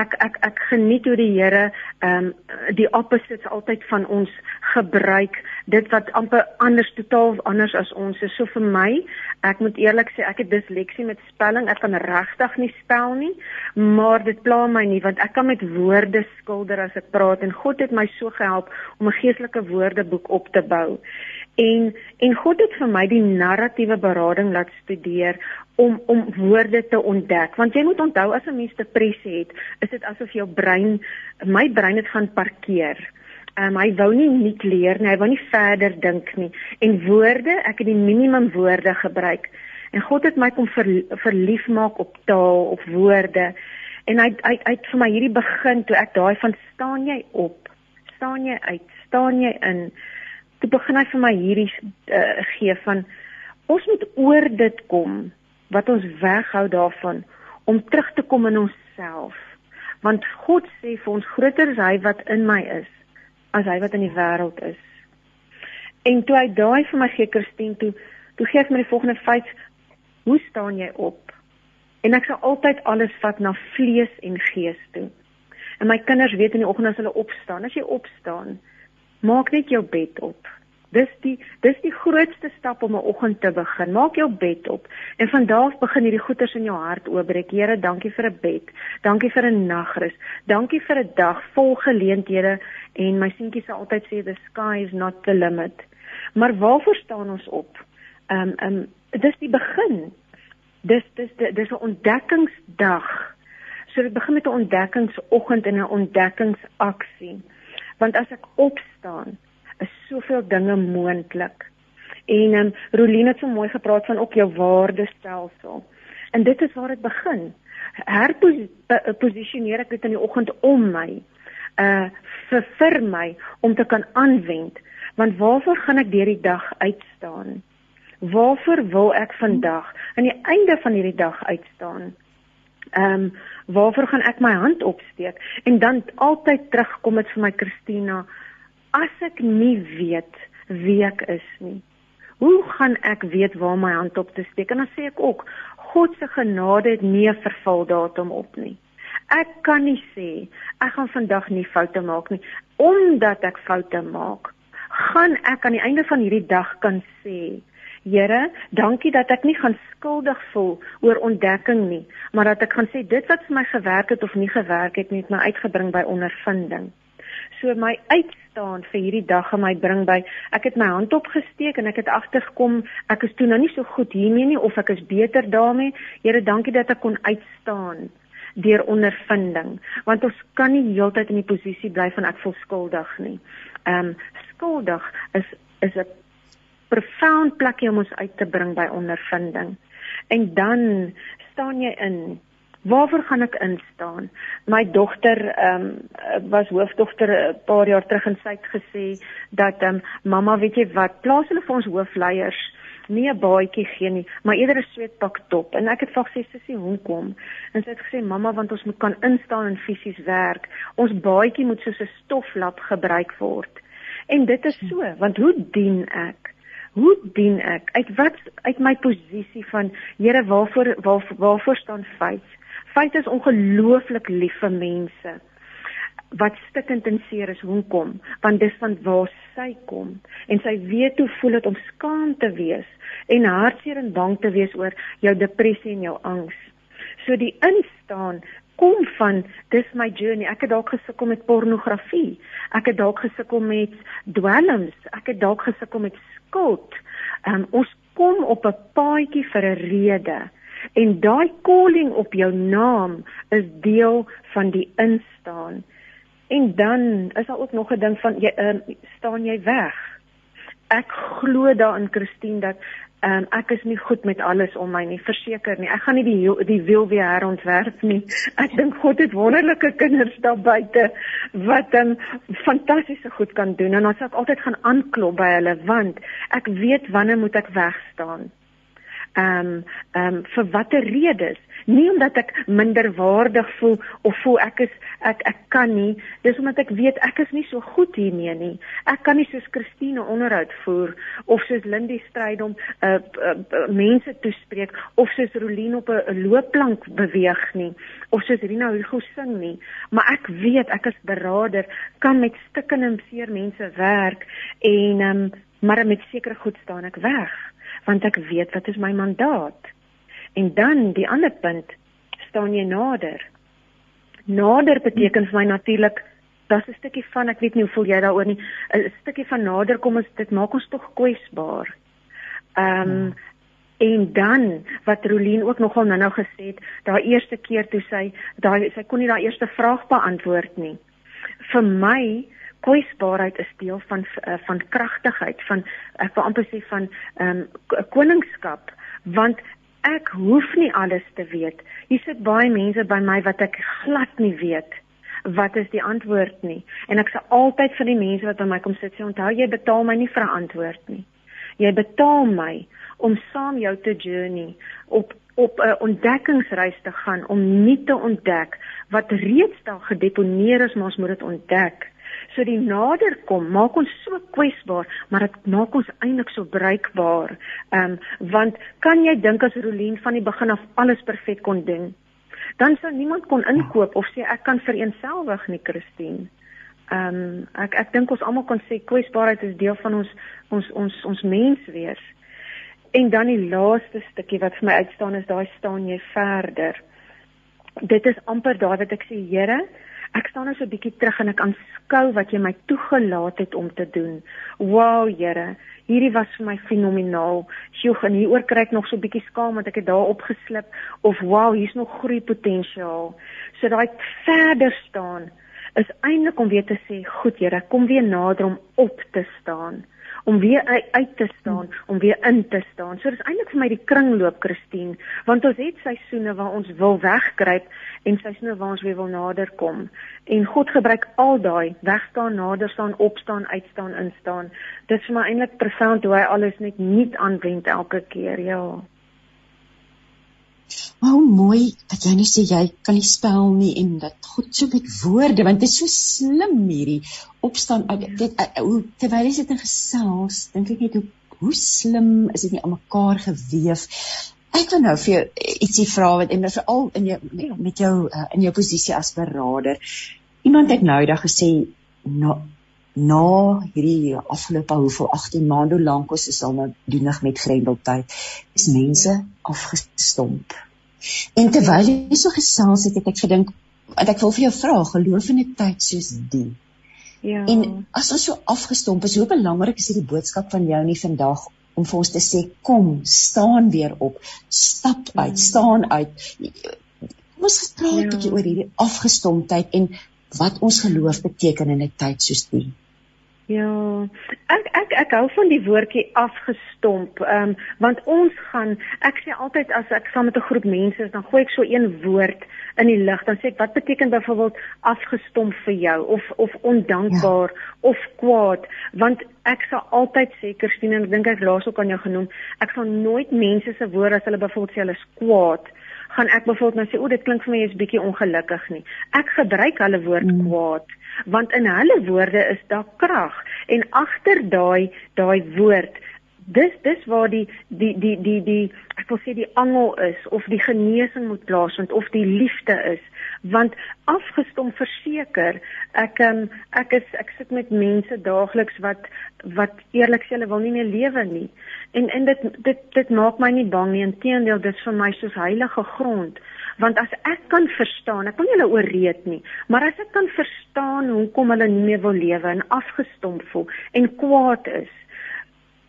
ek ek ek geniet hoe die Here ehm um, die opposites altyd van ons gebruik. Dit wat amper anders totaal anders as ons is. So vir my ek moet eerlik sê ek het disleksie met spelling. Ek kan regtig nie spel nie maar dit pla my nie want ek kan met woorde skilder as ek praat. En God het my so gehelp om 'n geestelike woordeboek op te bou en en God het vir my die narratiewe berading laat studeer om om woorde te ontdek. Want jy moet onthou as 'n mens depressie het is dit asof jou brein my brein het gaan parkeer. Um, hy wou nie nuut leer nie hy wou nie verder dink nie. En woorde ek het die minimum woorde gebruik. En God het my kom ver, verlief maak op taal of woorde. En hy hy hy vir my hierdie begin toe ek daai van staan jy op? Staan jy uit? Staan jy in toe begin hy vir my hierdie uh, gee van ons moet oor dit kom wat ons weghou daarvan om terug te kom in onsself. Want God sê vir ons groter is hy wat in my is as hy wat in die wêreld is. En toe hy daai vir my gee Christine toe toe gee hy my die volgende feit hoe staan jy op? En ek sal altyd alles vat na vlees en gees toe. En my kinders weet in die oggend as hulle opstaan as jy opstaan Maak net jou bed op. Dis die dis die grootste stap om 'n oggend te begin. Maak jou bed op en van daar af begin hierdie goeters in jou hart oopbreek. Here, dankie vir 'n bed. Dankie vir 'n nagrus. Dankie vir 'n dag vol geleenthede en my seentjie sê altyd sê the sky is not the limit. Maar waarvoor staan ons op? Ehm um, ehm um, dis die begin. Dis dis dis 'n ontdekkingsdag. So dit begin met 'n ontdekkingsoggend en 'n ontdekkingsaksie want as ek opstaan is soveel dinge moontlik. En ehm um, Roline het so mooi gepraat van ook jou waardestelsel. En dit is waar dit begin. Herposisioneer ek dit in die oggend om my uh vir vir my om te kan aanwend. Want waarvoor gaan ek deur die dag uitstaan? Waarvoor wil ek vandag aan die einde van hierdie dag uitstaan? Ehm um, waarvoor gaan ek my hand opsteek? En dan altyd terugkom dit vir my Christina as ek nie weet wie ek is nie hoe gaan ek weet waar my hand op te steek? En dan sê ek ook God se genade het nie 'n vervaldatum op nie. Ek kan nie sê ek gaan vandag nie foute maak nie. Omdat ek foute maak gaan ek aan die einde van hierdie dag kan sê Here, dankie dat ek nie gaan skuldig voel oor ontdekking nie, maar dat ek gaan sê dit wat vir my gewerk het of nie gewerk het nie, het my uitgebring by ondervinding. So my uitstaan vir hierdie dag en my bring by ek het my hand opgesteek en ek het agtergekom ek is toe nou nie so goed hiermee nie of ek is beter daarmee. Here, dankie dat ek kon uitstaan deur ondervinding want ons kan nie heeltyd in die posisie bly van ek voel skuldig nie. Ehm um, skuldig is is 'n profound plekkie om ons uit te bring by ondervinding. En dan staan jy in. Waarvoor gaan ek instaan? My dogter ehm um, was hoofdogter 'n paar jaar terug en sy het gesê dat ehm um, mamma, weet jy wat, plaas hulle vir ons hoofleiers nie 'n baadjie gee nie, maar eerder 'n sweetpak top. En ek het vir gesê sussie, hoekom? En sy het gesê mamma, want ons moet kan instaan en fisies werk. Ons baadjie moet soos 'n stoflap gebruik word. En dit is so, want hoe dien ek? Hoe dien ek uit wat uit my posisie van Here waarvoor waar, waarvoor staan feit feit is ongelooflik lief vir mense wat stikkend en seer is hoekom want dis van waar sy kom en sy weet hoe voel dit om skaam te wees en hartseer en bang te wees oor jou depressie en jou angs so die instaan kom van dis my journey. Ek het dalk gesukkel met pornografie. Ek het dalk gesukkel met dwelms. Ek het dalk gesukkel met skuld. Um, ons kom op 'n paadjie vir 'n rede. En daai calling op jou naam is deel van die instaan. En dan is daar ook nog 'n ding van jy um, staan jy weg. Ek glo daarin Christine dat Ehm um, ek is nie goed met alles om my nie, verseker nie. Ek gaan nie die die wiel weer herontwerp nie. Ek dink God het wonderlike kinders daar buite wat ehm um, fantastiese goed kan doen en dan sal altyd gaan aanklop by hulle want ek weet wanneer moet ek wegstaan. Ehm um, ehm um, vir watter redes? nie omdat ek minderwaardig voel of voel ek is ek ek kan nie. Dis omdat ek weet ek is nie so goed hiermee nie. Ek kan nie soos Christine onderhoud voer of soos Lindy stryd om uh, uh, uh, mense toespreek of soos Rolien op 'n loopplank beweeg nie of soos Rina Hugo sing nie. Maar ek weet ek is berader kan met stikkende seer mense werk en um, maar met sekere goed staan ek weg want ek weet wat is my mandaat En dan die ander punt, staan jy nader. Nader beteken vir my natuurlik dis 'n stukkie van ek weet nie hoe voel jy daaroor nie, 'n stukkie van nader kom ons dit maak ons tog kwesbaar. Ehm um, en dan wat Rolien ook nogal nou-nou gesê het, daai eerste keer toe sy daai sy kon nie daai eerste vraag beantwoord nie. Vir my kwesbaarheid is deel van uh, van kragtigheid, van ek wil amper sê van ehm um, koningskap want ek hoef nie alles te weet. Hier sit baie mense by my wat ek glad nie weet wat is die antwoord nie. En ek sê altyd vir die mense wat by my kom sit, sê onthou jy betaal my nie vir 'n antwoord nie. Jy betaal my om saam jou te journey op op 'n ontdekkingsreis te gaan om nie te ontdek wat reeds daar gedeponeer is, maar ons moet dit ontdek. So die nader kom, maak ons so kwesbaar, maar dit maak ons eintlik so bruikbaar. Ehm um, want kan jy dink as Rolien van die begin af alles perfek kon doen? Dan sou niemand kon inkoop of sê ek kan vereenselwig nie, Christine. Ehm um, ek ek dink ons almal kan sê kwesbaarheid is deel van ons ons ons ons menswees. En dan die laaste stukkie wat vir my uitstaan is daai staan jy verder. Dit is amper daar wat ek sê Here, Ek staan nou so 'n bietjie terug en ek aanskou wat jy my toegelaat het om te doen. Wow, Here, hierdie was vir my fenomenaal. Sjoe, en hieroor kry ek nog so 'n bietjie skaam want ek het daar opgeslip of wow, hier's nog groei potensiaal. So daai verder staan is eintlik om weer te sê, goed Here, kom weer nader om op te staan om weer uit te staan, om weer in te staan. So dis eintlik vir my die kringloop, Christine, want ons het seisoene waar ons wil wegkruip en seisoene waar ons weer wil nader kom. En God gebruik al daai wegstaan, nader staan, opstaan, uitstaan, instaan. Dis vir my eintlik profound hoe hy alles net nuut aanwend elke keer, ja. Maar hoe mooi dat jy net sê jy kan nie spel nie en dat goed so met woorde want dit is so slim hierdie opstaan uit dit eh, eh, hoe terwyl jy dit in gesels dink ek net hoe hoe slim is dit nie aan mekaar geweef. Ek wil nou vir jou ietsie vra wat en veral in jou met jou uh, in jou posisie as beraader. Iemand het nou daag gesê na na hierdie afgelope hoeveel 18 maande lank ons is al nou doenig met grendeltyd is mense afgestomp. En terwyl jy so gesels het, het ek gedink want ek wil vir jou vra, geloof in 'n tyd soos die. Ja. En as ons so afgestomp is, hoe belangrik is hierdie boodskap van jou nie vandag om vir ons te sê kom, staan weer op, stap uit, ja. staan uit. Ons gespreek 'n ja. bietjie oor hierdie afgestomptheid en wat ons geloof beteken in 'n tyd soos die. Ja, ek ek ek hou van die woordjie afgestomp. Ehm um, want ons gaan ek sê altyd as ek saam met 'n groep mense is, dan gooi ek so een woord in die lug. Dan sê ek wat beteken byvoorbeeld afgestomp vir jou of of ondankbaar ja. of kwaad? Want ek sal altyd sê Christine en ek dink ek laas ook aan jou genoem, ek sal nooit mense se woorde as hulle byvoorbeeld sê hulle is kwaad gaan ek byvoorbeeld nou sê o dit klink vir my jy's bietjie ongelukkig nie. Ek gebruik hulle woord mm. kwaad want in hulle woorde is daar krag en agter daai daai woord dis dis waar die die die die die ek wil sê die angel is of die genesing moet plaasvind of die liefde is. Want afgestom verseker ek um, ek is ek sit met mense daagliks wat wat eerlik sê hulle wil nie meer lewe nie. En en dit dit dit maak my nie bang nie. Inteendeel dit is vir my soos heilige grond. Want as ek kan verstaan, ek nie hulle ooreed nie, maar as ek kan verstaan hoekom hulle nie meer wil lewe en afgestomp voel en kwaad is,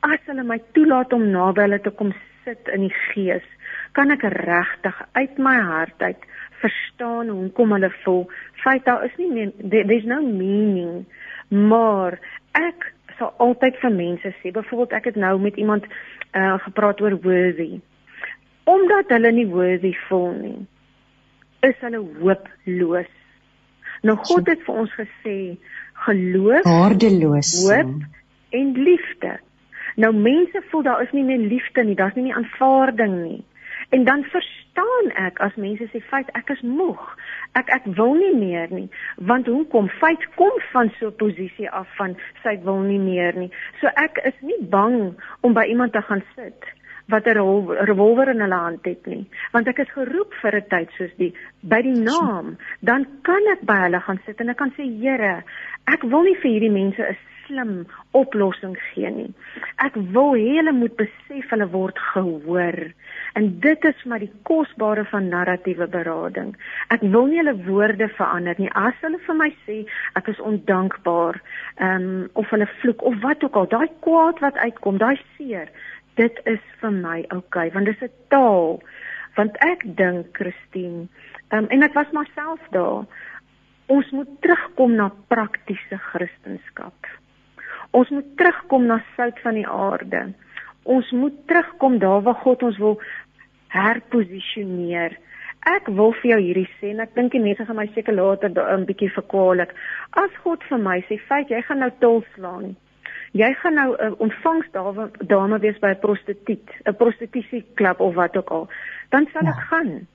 as hulle my toelaat om naby hulle te kom sit in die gees, kan ek regtig uit my hart uit verstaan hoekom hulle voel. Feit daar is nie meer there's no meaning, maar ek sal altyd vir mense sê, byvoorbeeld ek het nou met iemand uh gepraat oor worthy. Omdat hulle nie worthy voel nie, is hulle hooploos. Nou God het vir ons gesê geloof, waardeloos, hoop en liefde. Nou mense voel daar is nie meer liefde nie, daar's nie meer aanvaarding nie. En dan verstaan ek as mense sê feit ek is moeg. Ek ek wil nie meer nie. Want hoekom? Feit kom van so 'n posisie af van sy wil nie meer nie. So ek is nie bang om by iemand te gaan sit wat 'n revolver in hulle hand het nie want ek is geroep vir 'n tyd soos die by die naam dan kan ek by hulle gaan sit en ek kan sê Here ek wil nie vir hierdie mense 'n slim oplossing gee nie. Ek wil hê hulle moet besef hulle word gehoor. En dit is maar die kosbare van narratiewe berading. Ek wil nie hulle woorde verander nie. As hulle vir my sê ek is ondankbaar um, of hulle vloek of wat ook al daai kwaad wat uitkom daai seer dit is vir my oukei okay, want dis 'n taal. Want ek dink Christine um, en ek was myself daar ons moet terugkom na praktiese kristendom ons moet terugkom na sout van die aarde. Ons moet terugkom daar waar God ons wil herposisioneer. Ek wil vir jou hierdie sê en ek dink die mense gaan my seker later 'n bietjie verkwalik as God vir my sê feit jy gaan nou tol slaan. Jy gaan nou 'n uh, ontvangsdame dame wees by 'n prostituut, 'n prostitusieklub of wat ook al, dan sal ja. ek gaan.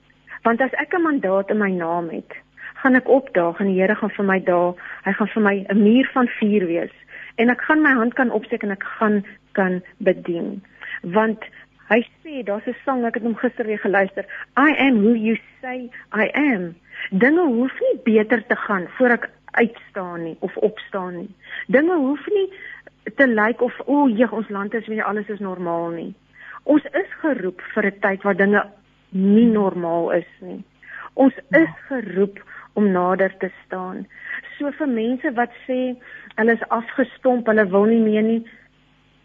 Want as ek 'n mandaat in my naam het, gaan ek opdaag en die Here gaan vir my daar, hy gaan vir my 'n muur van vuur wees en ek gaan my hand kan opsteek en ek gaan kan bedien. Want hy sê daar's 'n sang, ek het hom gister weer geluister, I am who you say I am. Dinge hoef nie beter te gaan voor ek uitstaan nie of opstaan nie. Dinge hoef nie te lyk of o, oh, jeg ons land is weer alles is normaal nie. Ons is geroep vir 'n tyd waar dinge nie normaal is nie. Ons is geroep om nader te staan. So vir mense wat sê hulle is afgestomp, hulle wil nie meer nie,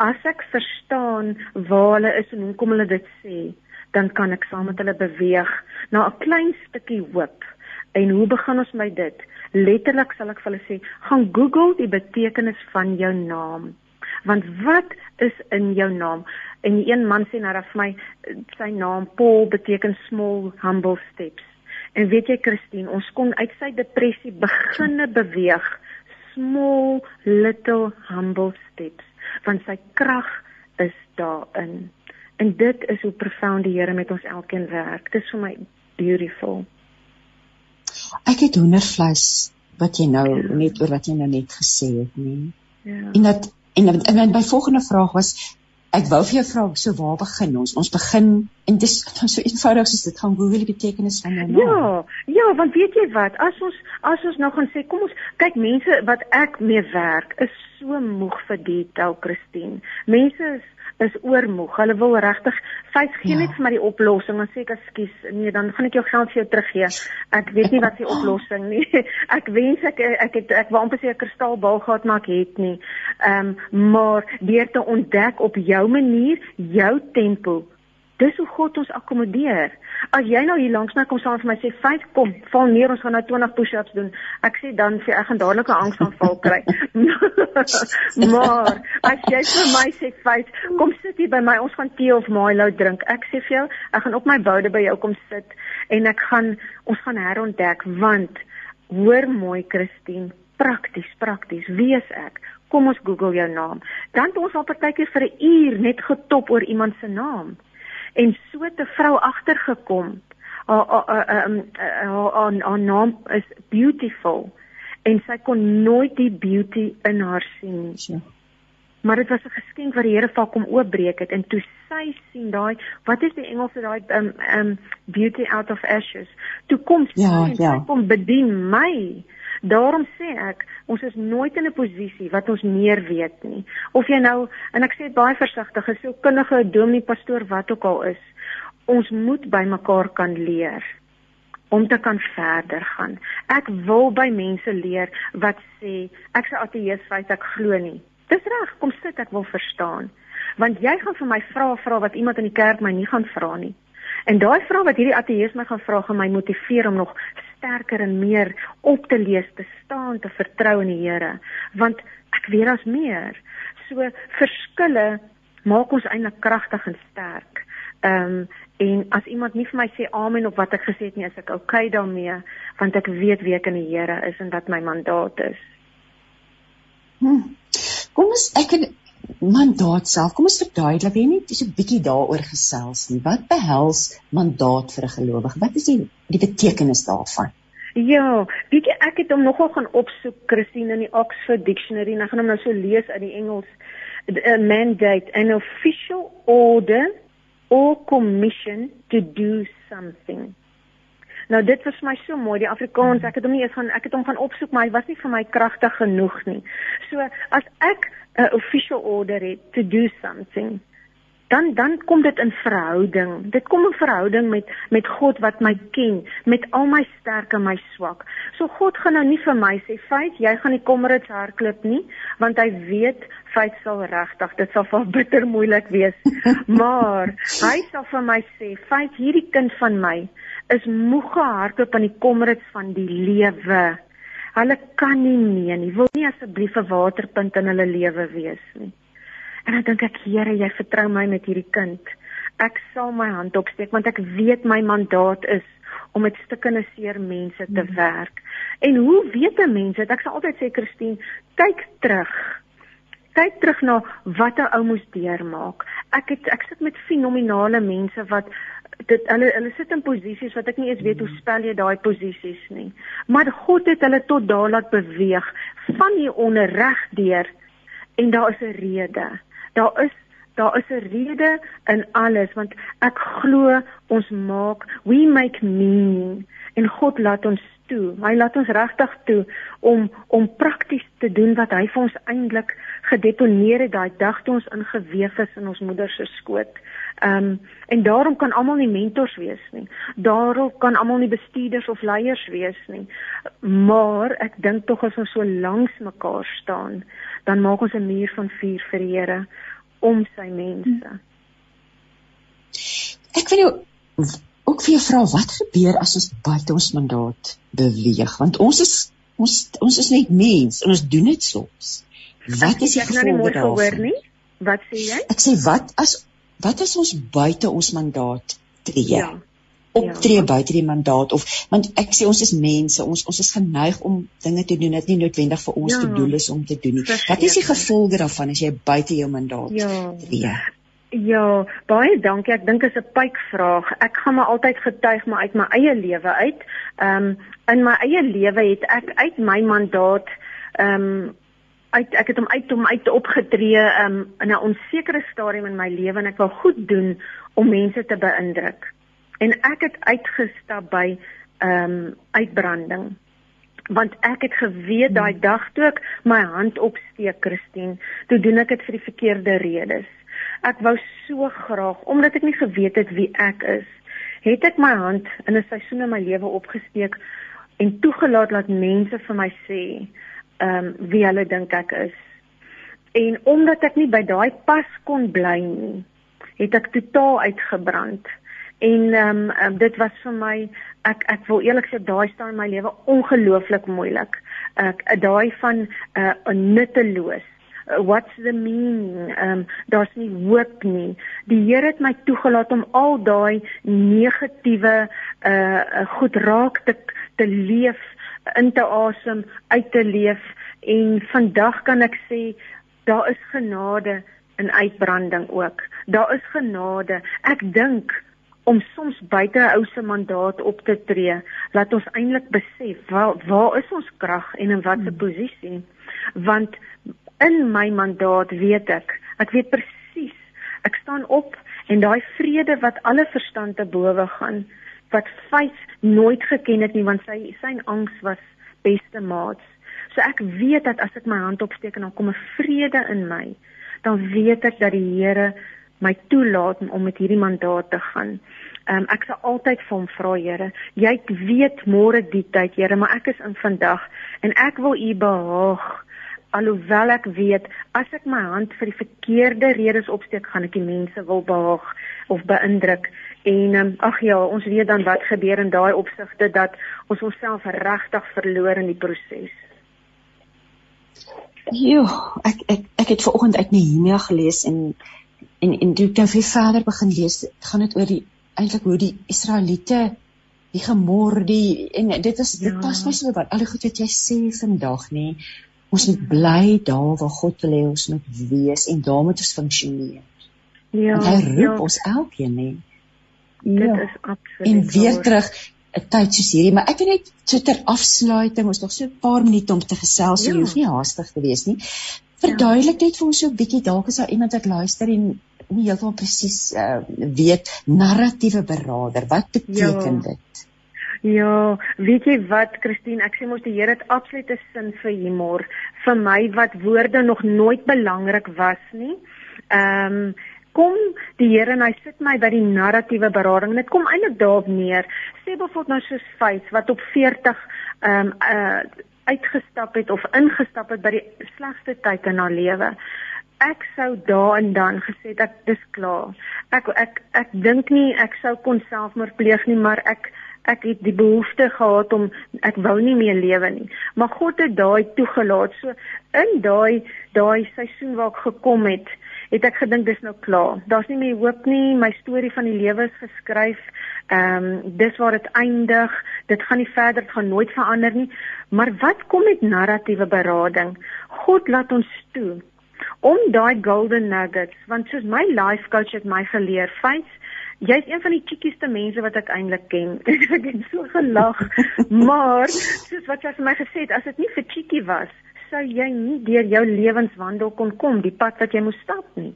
as ek verstaan waar hulle is en hoekom hulle dit sê, dan kan ek saam met hulle beweeg na 'n klein stukkie hoop. En hoe begin ons met dit? Letterlik sal ek vir hulle sê, gaan Google die betekenis van jou naam. Want wat is in jou naam? En die een man sê nou dat vir my sy naam Paul beteken small humble steps. En weet jy Christine, ons kon uit sy depressie beginne beweeg small little humble steps want sy krag is daarin. En dit is hoe profound die Here met ons elkeen werk. Dit is vir my beautiful. Ek het hoendervleis wat jy nou ja. net oor wat jy nou net gesê het, nee. Ja. En dat en, en, en, en my volgende vraag was ek wou vir jou vra so waar begin ons? Ons begin en dis so eenvoudig soos dit gaan Google die betekenis van jou naam. Ja, ja, want weet jy wat? As ons as ons nou gaan sê kom ons kyk mense wat ek mee werk is so moeg vir detail, Christine. Mense is is oormoeg. Hulle wil regtig vyf gee ja. net vir my die oplossing. Dan sê ek ekskuus, nee, dan gaan ek jou geld vir jou teruggee. Ek weet nie wat die oplossing nie. Ek wens ek ek het ek wou amper sê 'n kristalbal gehad maar ek het nie. Ehm um, maar deur te ontdek op jou manier, jou tempo, Dis hoe God ons akkommodeer. As jy nou hier langs my kom saam met my sê, "Fyt, kom, val neer, ons gaan nou 20 push-ups doen." Ek sê dan vir ek gaan dadelik 'n angsaanval kry. maar as jy vir my sê, "Fyt, kom sit hier by my, ons gaan tee of Milo drink." Ek sê vir jou, ek gaan op my boude by jou kom sit en ek gaan ons gaan herontdek want hoor mooi Christine, prakties, prakties, wie is ek? Kom ons Google jou naam. Dan het ons al partykeer vir 'n uur net getop oor iemand se naam en so te vrou agtergekom. Haar haar naam is beautiful en sy kon nooit die beauty in haar sien nie. Ja. Maar dit was 'n geskenk wat die Here vir kom oopbreek het en toe sy sien daai wat is die Engelse daai um um beauty out of ashes. Toe kom sy ja, en ja. sy kom bedien my. Daarom sê ek, ons is nooit in 'n posisie wat ons meer weet nie. Of jy nou, en ek sê dit baie versigtig, is jou kundige dominee pastoor wat ook al is, ons moet by mekaar kan leer om te kan verder gaan. Ek wil by mense leer wat sê ek se ateïs feit ek glo nie. Dis reg, kom sit ek wil verstaan. Want jy gaan vir my vra vra wat iemand in die kerk my nie gaan vra nie. En daai vraag wat hierdie ateïs my gaan vra gaan my motiveer om nog sterker en meer op te lees, te staan, te vertrou in die Here. Want ek weet daar's meer. So verskille maak ons eintlik kragtig en sterk. Ehm um, en as iemand nie vir my sê amen op wat ek gesê het nie, is ek okay daarmee want ek weet wie ek in die Here is en wat my mandaat is. Hmm. Kom ons ek het mandaat self. Kom ons verduidelik weer net so 'n bietjie daaroor gesels nie. Wat behels mandaat vir 'n gelowige? Wat is die die betekenis daarvan? Ja, weet jy ek het hom nogal gaan opsoek Christine in die Oxford Dictionary en ek gaan hom nou so lees uit die Engels. A mandate, an official order or commission to do something. Nou dit was my so mooi die Afrikaans ek het hom nie eens gaan ek het hom gaan opsoek maar hy was nie vir my kragtig genoeg nie. So as ek 'n official order het to do something dan dan kom dit in verhouding. Dit kom in verhouding met met God wat my ken, met al my sterk en my swak. So God gaan nou nie vir my sê, "Feit, jy gaan die kommerits hardloop nie," want hy weet feit sal regtig, dit sal vir bitter moeilik wees. maar hy sal vir my sê, "Feit, hierdie kind van my is moeg gehardloop aan die kommerits van die lewe." Hulle kan nie meer nie. Wil nie asseblief 'n waterpunt in hulle lewe wees nie. En dan dink ek, Here, jy vertrou my met hierdie kind. Ek sal my hand opsteek want ek weet my mandaat is om met stukkende seer mense te hmm. werk. En hoe weet 'n mens dit? Ek sal altyd sê, Christine, kyk terug. Kyk terug na wat 'n ou moes deurmaak. Ek het ek sit met fenominale mense wat dit hulle hulle sit in posisies wat ek nie eens weet hoe spel jy daai posisies nie. Maar God het hulle tot daar laat beweeg van hier onder reg deur en daar is 'n rede daar is daar is 'n rede in alles want ek glo ons maak we make meaning en God laat ons toe. Hy laat ons regtig toe om om prakties te doen wat hy vir ons eintlik gedetoneer het daai dag toe ons ingeweef is in ons moeder se skoot. Ehm um, en daarom kan almal nie mentors wees nie. Daarom kan almal nie bestuurders of leiers wees nie. Maar ek dink tog as ons so langs mekaar staan, dan maak ons 'n muur van vuur vir die Here om sy mense. Ek wil jou ook vir jou vra wat gebeur as ons buite ons mandaat beweeg want ons is ons ons is net mens en ons doen dit soms. Wat is ek nou nie mooi gehoor nie? Wat sê jy? Ek sê wat as wat as ons buite ons mandaat tree? Ja optree ja. buite die mandaat of want ek sê ons is mense ons ons is geneig om dinge te doen wat nie noodwendig vir ons ja. te doel is om te doen nie. Wat is die gevolge daarvan as jy buite jou mandaat ja. tree? Ja, baie dankie. Ek dink dit is 'n pypvraag. Ek gaan maar altyd getuig maar uit my eie lewe uit. Ehm um, in my eie lewe het ek uit my mandaat ehm um, uit ek het hom uit hom uit opgetree um, in 'n onsekere stadium in my lewe en ek wou goed doen om mense te beïndruk. En ek het uitgestap by ehm um, uitbranding. Want ek het geweet daai hmm. dag toe ek my hand opsteek Christine toe doen ek dit vir die verkeerde redes. Ek wou so graag omdat ek nie geweet het wie ek is het ek my hand in 'n seisoen in my lewe opgesteek en toegelaat dat mense vir my sê ehm um, wie hulle dink ek is en omdat ek nie by daai pas kon bly nie het ek totaal uitgebrand En ehm um, um, dit was vir my ek ek wil eerlik sê daai staan my lewe ongelooflik moeilik. Ek daai van 'n uh, nutteloos. Uh, what's the meaning? Ehm um, daar's nie hoop nie. Die Here het my toegelaat om al daai negatiewe uh goed raak te te leef, in te asem, uit te leef en vandag kan ek sê daar is genade in uitbranding ook. Daar is genade. Ek dink om soms buite 'n ou se mandaat op te tree, laat ons eintlik besef waar waar is ons krag en in watter hmm. posisie? Want in my mandaat weet ek, ek weet presies, ek staan op en daai vrede wat alle verstand te bowe gaan, wat vyf nooit geken het nie want sy sy angs was beste maats. So ek weet dat as ek my hand opsteek en dan kom 'n vrede in my, dan weet ek dat die Here my toelaat om met hierdie mandaat te gaan. Um, ek sal altyd vir hom vra, Here, jy weet môre die tyd, Here, maar ek is in vandag en ek wil U behaag. Alhoewel ek weet as ek my hand vir die verkeerde redes opsteek, gaan ek die mense wil behaag of beïndruk. En um, ag ja, ons weet dan wat gebeur in daai opsigte dat ons onsself regtig verloor in die proses. Ja, ek ek ek het vanoggend uit Nehemia gelees en en en toe ek nou vir verder begin lees, gaan dit oor die eintlik hoe die Israeliete die gemor die en dit is dit ja. pas my so by al die goed wat jy sê vandag nê. Ons moet bly daar waar God wil hê ons moet wees en daar moet ons funksioneer. Ja. En hy roep ja. ons elkeen nê. Dit ja. is absoluut. En weer waar. terug 'n tyd soos hierdie, maar ek wil net so ter afsluiting, ons nog so 'n paar minute om te gesels, ja. jy hoef nie haastig te wees nie. Verduidelik net vir ons so 'n bietjie dalk is daar iemand wat luister en nie heeltemal presies uh, weet narratiewe beraader. Wat beteken ja. dit? Ja, weet jy wat Christine, ek sê mos die Here het absolute sin vir humor vir my wat woorde nog nooit belangrik was nie. Ehm um, kom die Here en hy sit my by die narratiewe berading. Dit kom eintlik daarop neer. Sê bijvoorbeeld nou soos Faith wat op 40 ehm um, uh uitgestap het of ingestap het by die slegste tyd in haar lewe ek sou daar en dan gesê dat dis klaar. Ek ek ek dink nie ek sou kon selfmoord pleeg nie, maar ek ek het die behoefte gehad om ek wou nie meer lewe nie. Maar God het daai toegelaat. So in daai daai seisoen waar ek gekom het, het ek gedink dis nou klaar. Daar's nie meer hoop nie. My storie van die lewe is geskryf. Ehm um, dis waar dit eindig. Dit gaan nie verder, dit gaan nooit verander nie. Maar wat kom met narratiewe berading? God laat ons toe om daai golden nuggets want soos my life coach het my geleer feit jy's een van die chickieste mense wat ek eintlik ken ek het so gelag maar soos wat jy vir my gesê het as dit nie vir chickie was sou jy nie deur jou lewenswandel kon kom die pad wat jy moes stap nie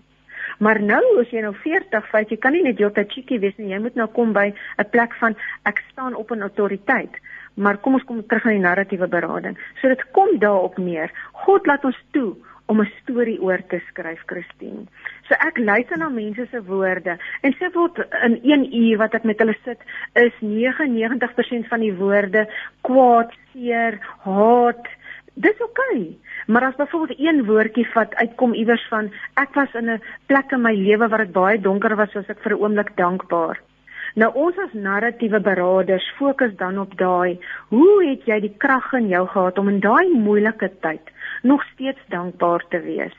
Maar nou as jy nou 40 feit jy kan nie net heeltyd chickie wees nie jy moet nou kom by 'n plek van ek staan op 'n autoriteit maar kom ons kom terug na die narratiewe berading so dit kom daarop neer God laat ons toe om 'n storie oor te skryf, Christine. So ek luister na mense se woorde en sê word in 1 uur wat ek met hulle sit, is 99% van die woorde kwaad, seer, haat. Dis oukei. Okay. Maar as byvoorbeeld een woordjie wat uitkom iewers van ek was in 'n plek in my lewe waar dit baie donker was, soos ek vir 'n oomblik dankbaar. Nou ons as narratiewe beraders fokus dan op daai, hoe het jy die krag in jou gehad om in daai moeilike tyd nog steeds dankbaar te wees.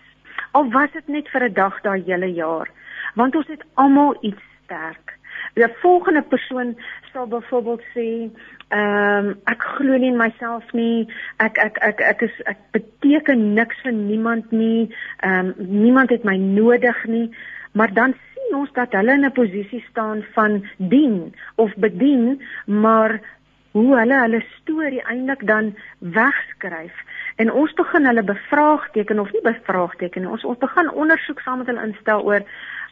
Al was dit net vir 'n dag daai hele jaar, want ons het almal iets sterk. Die volgende persoon sal byvoorbeeld sê, ehm um, ek glo nie in myself nie. Ek ek ek ek is ek beteken niks vir niemand nie. Ehm um, niemand het my nodig nie. Maar dan sien ons dat hulle in 'n posisie staan van dien of bedien, maar hoe hulle hulle storie eintlik dan wegskryf en ons begin hulle bevraagteken of nie bevraagteken. Ons ons begin ondersoek saam met hulle instel oor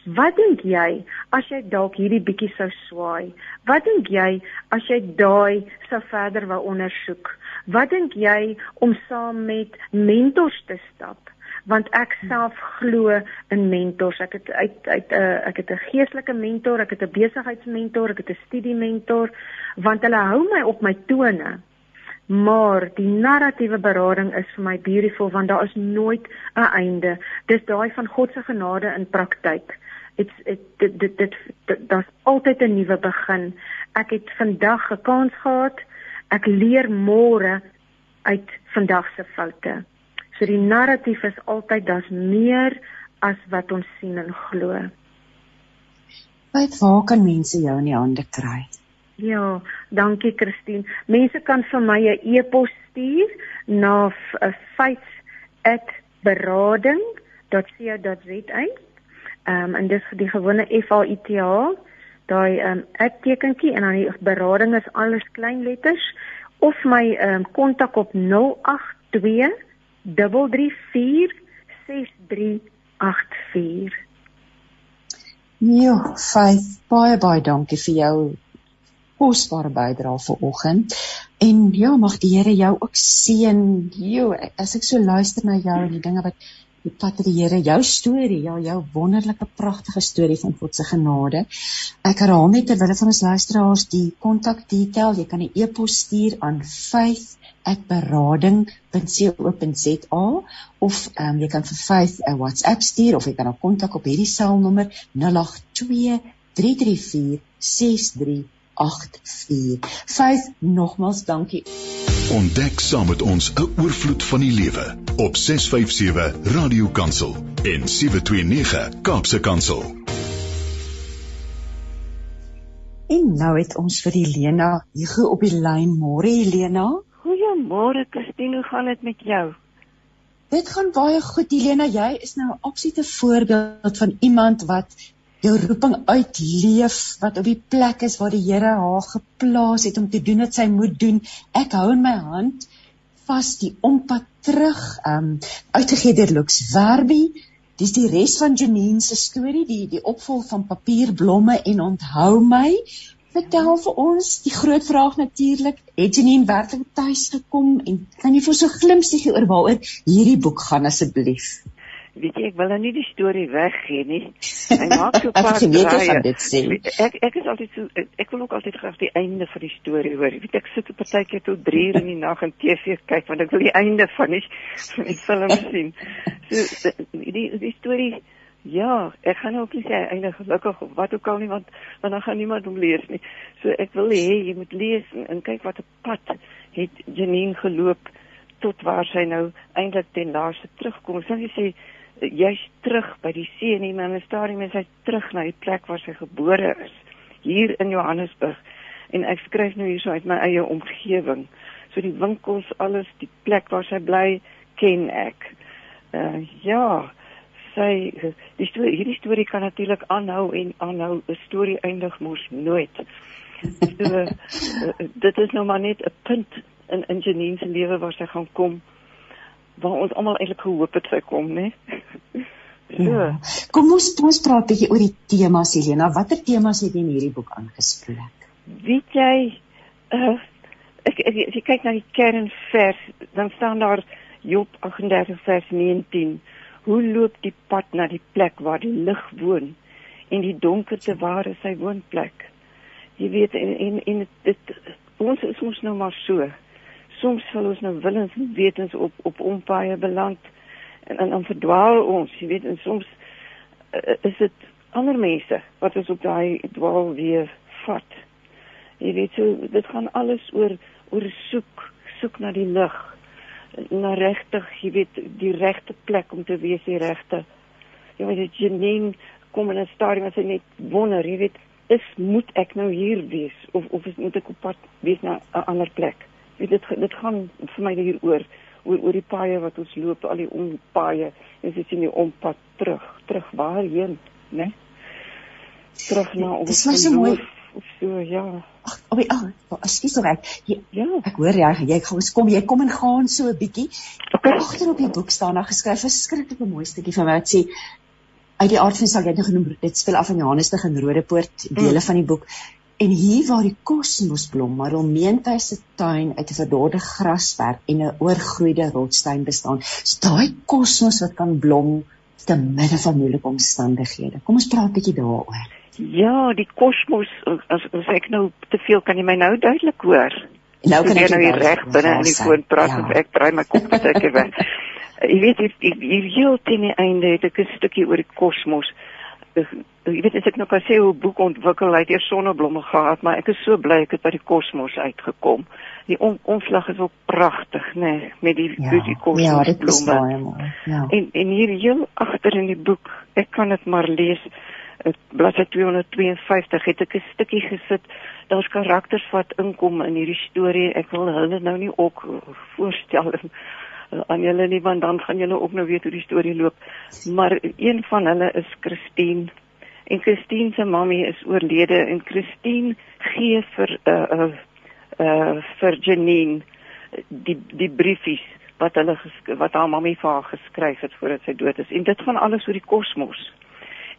wat dink jy as jy dalk hierdie bietjie sou swaai? Wat dink jy as jy daai sou verder wou ondersoek? Wat dink jy om saam met mentors te stap? want ek self glo in mentors. Ek het uit uit 'n uh, ek het 'n geestelike mentor, ek het 'n besigheidsmentor, ek het 'n studie mentor want hulle hou my op my tone. Maar die narratiewe berading is vir my beautiful want daar is nooit 'n einde. Dis daai van God se genade in praktyk. Dit dit dit dit daar's altyd 'n nuwe begin. Ek het vandag 'n kans gehad. Ek leer môre uit vandag se foute. So die narratief is altyd daar's meer as wat ons sien en glo. Wat waar kan mense jou in die hande kry? Ja, dankie Christine. Mense kan vir my 'n e-pos stuur na fights@berading.co.za. Ehm um, en dis die gewone F A I T H, daai ehm um, @tekentjie en dan die berading is alles klein letters of my ehm um, kontak op 082 334 6384. Ja, Faith, baie baie dankie vir jou kosbare bydrae vanoggend. En ja, mag die Here jou ook seën. Jo, as ek so luister na jou en die dinge wat pad met die Here, jou storie, ja, jou wonderlike pragtige storie van God se genade. Ek herhaal net ter wille van ons luisteraars die kontak detail. Jy kan 'n e-pos stuur aan faith@berading.co.za of um, jy kan vir Faith 'n WhatsApp stuur of jy kan 'n kontak op hierdie selnommer 082 334 63 0724579208. Faith, nogmaals dankie. Ontdek saam met ons 'n oorvloed van die lewe op 657 Radio Kansel en 729 Kaapse Kansel. En nou het ons vir Helena hier op die lyn. Môre Helena. Goeiemôre Christine, hoe gaan dit met jou? Dit gaan baie goed Helena, jy is nou 'n absolute voorbeeld van iemand wat jou roeping uitleef wat op die plek is waar die Here haar geplaas het om te doen wat sy moet doen. Ek hou in my hand vas die ompad terug, um uitgegee deur Lux Verbi. Dis die res van Janine se storie, die die opvolg van Papierblomme en Onthou my. Vertel vir ons die groot vraag natuurlik, het Janine werklik tuis gekom en kan jy vir so 'n glimpsie gee oor waaroor hierdie boek gaan asseblief? Weet jy ek wil nou nie die storie weggee nie. Hy maak so 'n paar draaie. Ek ek is altyd so ek wil ook altyd graag die einde van die storie hoor. Weet ek sit tydjie tot 3 uur in die nag en TV kyk want ek wil die einde van die van die film sien. So die die storie Ja, ek gaan ook nie sê einde gelukkig of wat ook al nie want want dan gaan niemand hom lees nie. So ek wil hê jy moet lees en, en kyk wat 'n pad het Janine geloop tot waar sy nou eintlik ten laaste terugkom. Sou jy sê jy's terug by die see nie, maar in 'n stadium is hy terug na die plek waar sy gebore is, hier in Johannesburg. En ek skryf nou hierso uit my eie omgewing. So die winkels, alles, die plek waar sy bly, ken ek. Uh ja, sy die storie, hierdie storie kan natuurlik aanhou en aanhou. 'n Storie eindig mos nooit. So uh, dit is nou maar net 'n punt in in Janine se lewe waar sy gaan kom waar ons almal eintlik gehoop het sy kom, né? so. Ja. Kom ons ons praat bietjie oor die temas Helena. Watter temas het jy in hierdie boek aangespreek? Weet jy, uh, ek, ek as jy kyk na die kernvers, dan staan daar Job 38 vers 19. Hoe loop die pad na die plek waar die lig woon en die donkerte waar is sy woonplek? Jy weet en en, en dit ons is ons nou maar so soms sal ons nou willens en wetens op op ompaaie beland en, en dan verdwaal ons, jy weet, en soms uh, is dit ander mense wat ons op daai dwaal weer vat. Jy weet, so dit gaan alles oor oor soek, soek na die lig, na regtig, jy weet, die regte plek om te wees, die regte. Jy weet, Janine kom in 'n stadium as sy net wonder, jy weet, is moet ek nou hier wees of of moet ek op pad wees na 'n ander plek? Dit dit dit gaan vir my hier oor oor oor die paaie wat ons loop, al die ompaaie en dit is nie ompad terug, terug waarheen, né? Terug na ons. Dis so mooi. So ja. Ag, oh, ag, oh, ekskuus tog ek. Ja, ek hoor jy jy gaan kom jy kom en gaan so 'n bietjie. Okay. Agter op die boek staan daar geskryf 'n skrikkelike mooi stukkie van wat sê uit die aard van sal jy nou genoem dit speel af in Johannesburg en Rodepoort dele mm. van die boek En hier waar die kosmos blom, maar om meentyd se tuin uit 'n verdorde grasperk en 'n oorgroeide rotssteen bestaan, is daai kosmos wat kan blom te midde van moeilike omstandighede. Kom ons praat 'n bietjie daaroor. Ja, die kosmos as, as ek nou te veel kan jy my nou duidelik hoor. Nou kan ek nou reg binne in die foon praat ja. of ek draai my kop net ek weg. Jy weet hier hier heel teen die einde het ek 'n stukkie oor die kosmos jy weet as ek nou kan sê hoe boek ontwikkel het eers sonneblomme gehad, maar ek is so bly ek het by die kosmos uitgekom. Die on, omslag is ook pragtig, nê, nee, met die ja, die kosmos ja, dit is baie mooi. Ja. En en hier heel agter in die boek, ek kan dit maar lees. Bladsy 252 het ek 'n stukkie gesit. Daar's karakters wat inkom in hierdie storie. Ek wil hulle nou nie ook voorstel aan julle nie want dan gaan julle ook nou weet hoe die storie loop. Maar een van hulle is Christine en Christine se mammy is oorlede en Christine gee vir uh uh, uh vir Janine die die briefies wat hulle wat haar mammy vir haar geskryf het voordat sy dood is en dit gaan alles oor die kosmos.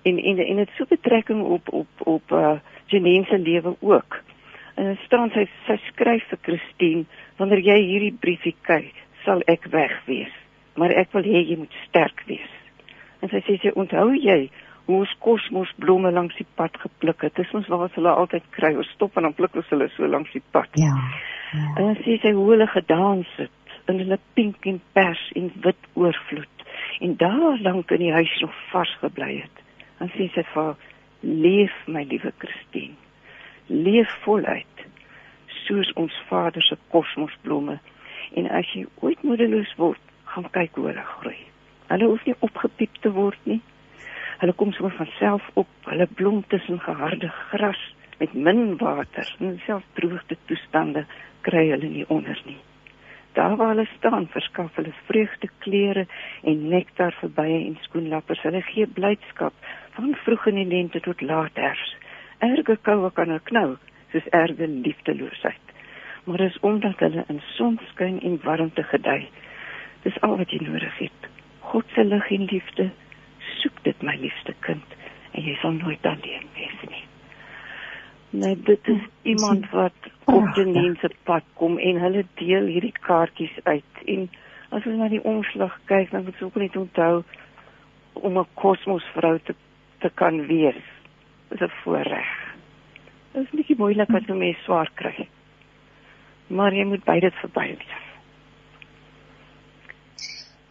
En en en dit so betrekking op op op uh Janine se lewe ook. En staan sy sy skryf vir Christine wanneer jy hierdie briefie kyk sal ek weg wees. Maar ek wil hê jy moet sterk wees. En sy sê sy onthou jy hoe ons kosmos blomme langs die pad gepluk het. Dis ons waar hulle altyd kry. Ons stop en dan pluk ons hulle so langs die pad. Ja. ja. En dan sê sy hoe hulle gedans het in hulle pink en pers en wit oorvloed. En daar lank in die huis nog vars gebly het. Dan sê sy vir leef my liewe Christine. leef voluit soos ons Vader se kosmosblomme. En as jy ooit moedeloos word, gaan kyk hoe hulle groei. Hulle hoef nie opgepiep te word nie. Hulle kom sommer van self op. Hulle blom tussen geharde gras met min water en selfs droogte toestande kry hulle nie onder nie. Daar waar hulle staan, verskaf hulle vreugde klere en nektar vir bye en skoenlappers. Hulle gee blydskap van vroeg in die lente tot laat herfs. Erge koue kan hulle knou, soos erge liefdeloosheid. Maar dis omdat hulle in sonskyn en warmte gedei. Dis al wat jy nodig het. God se lig en liefde. Soek dit my liefste kind en jy sal nooit alleen wees nie. Nee, dit is iemand wat op die mense pad kom en hulle deel hierdie kaartjies uit en as ons na die omslag kyk dan moet ons ook net onthou om 'n kosmosvrou te te kan wees is 'n voorreg. Dit is nie moeilik as jy mens swaar kry. Maar jy moet by dit verby wees.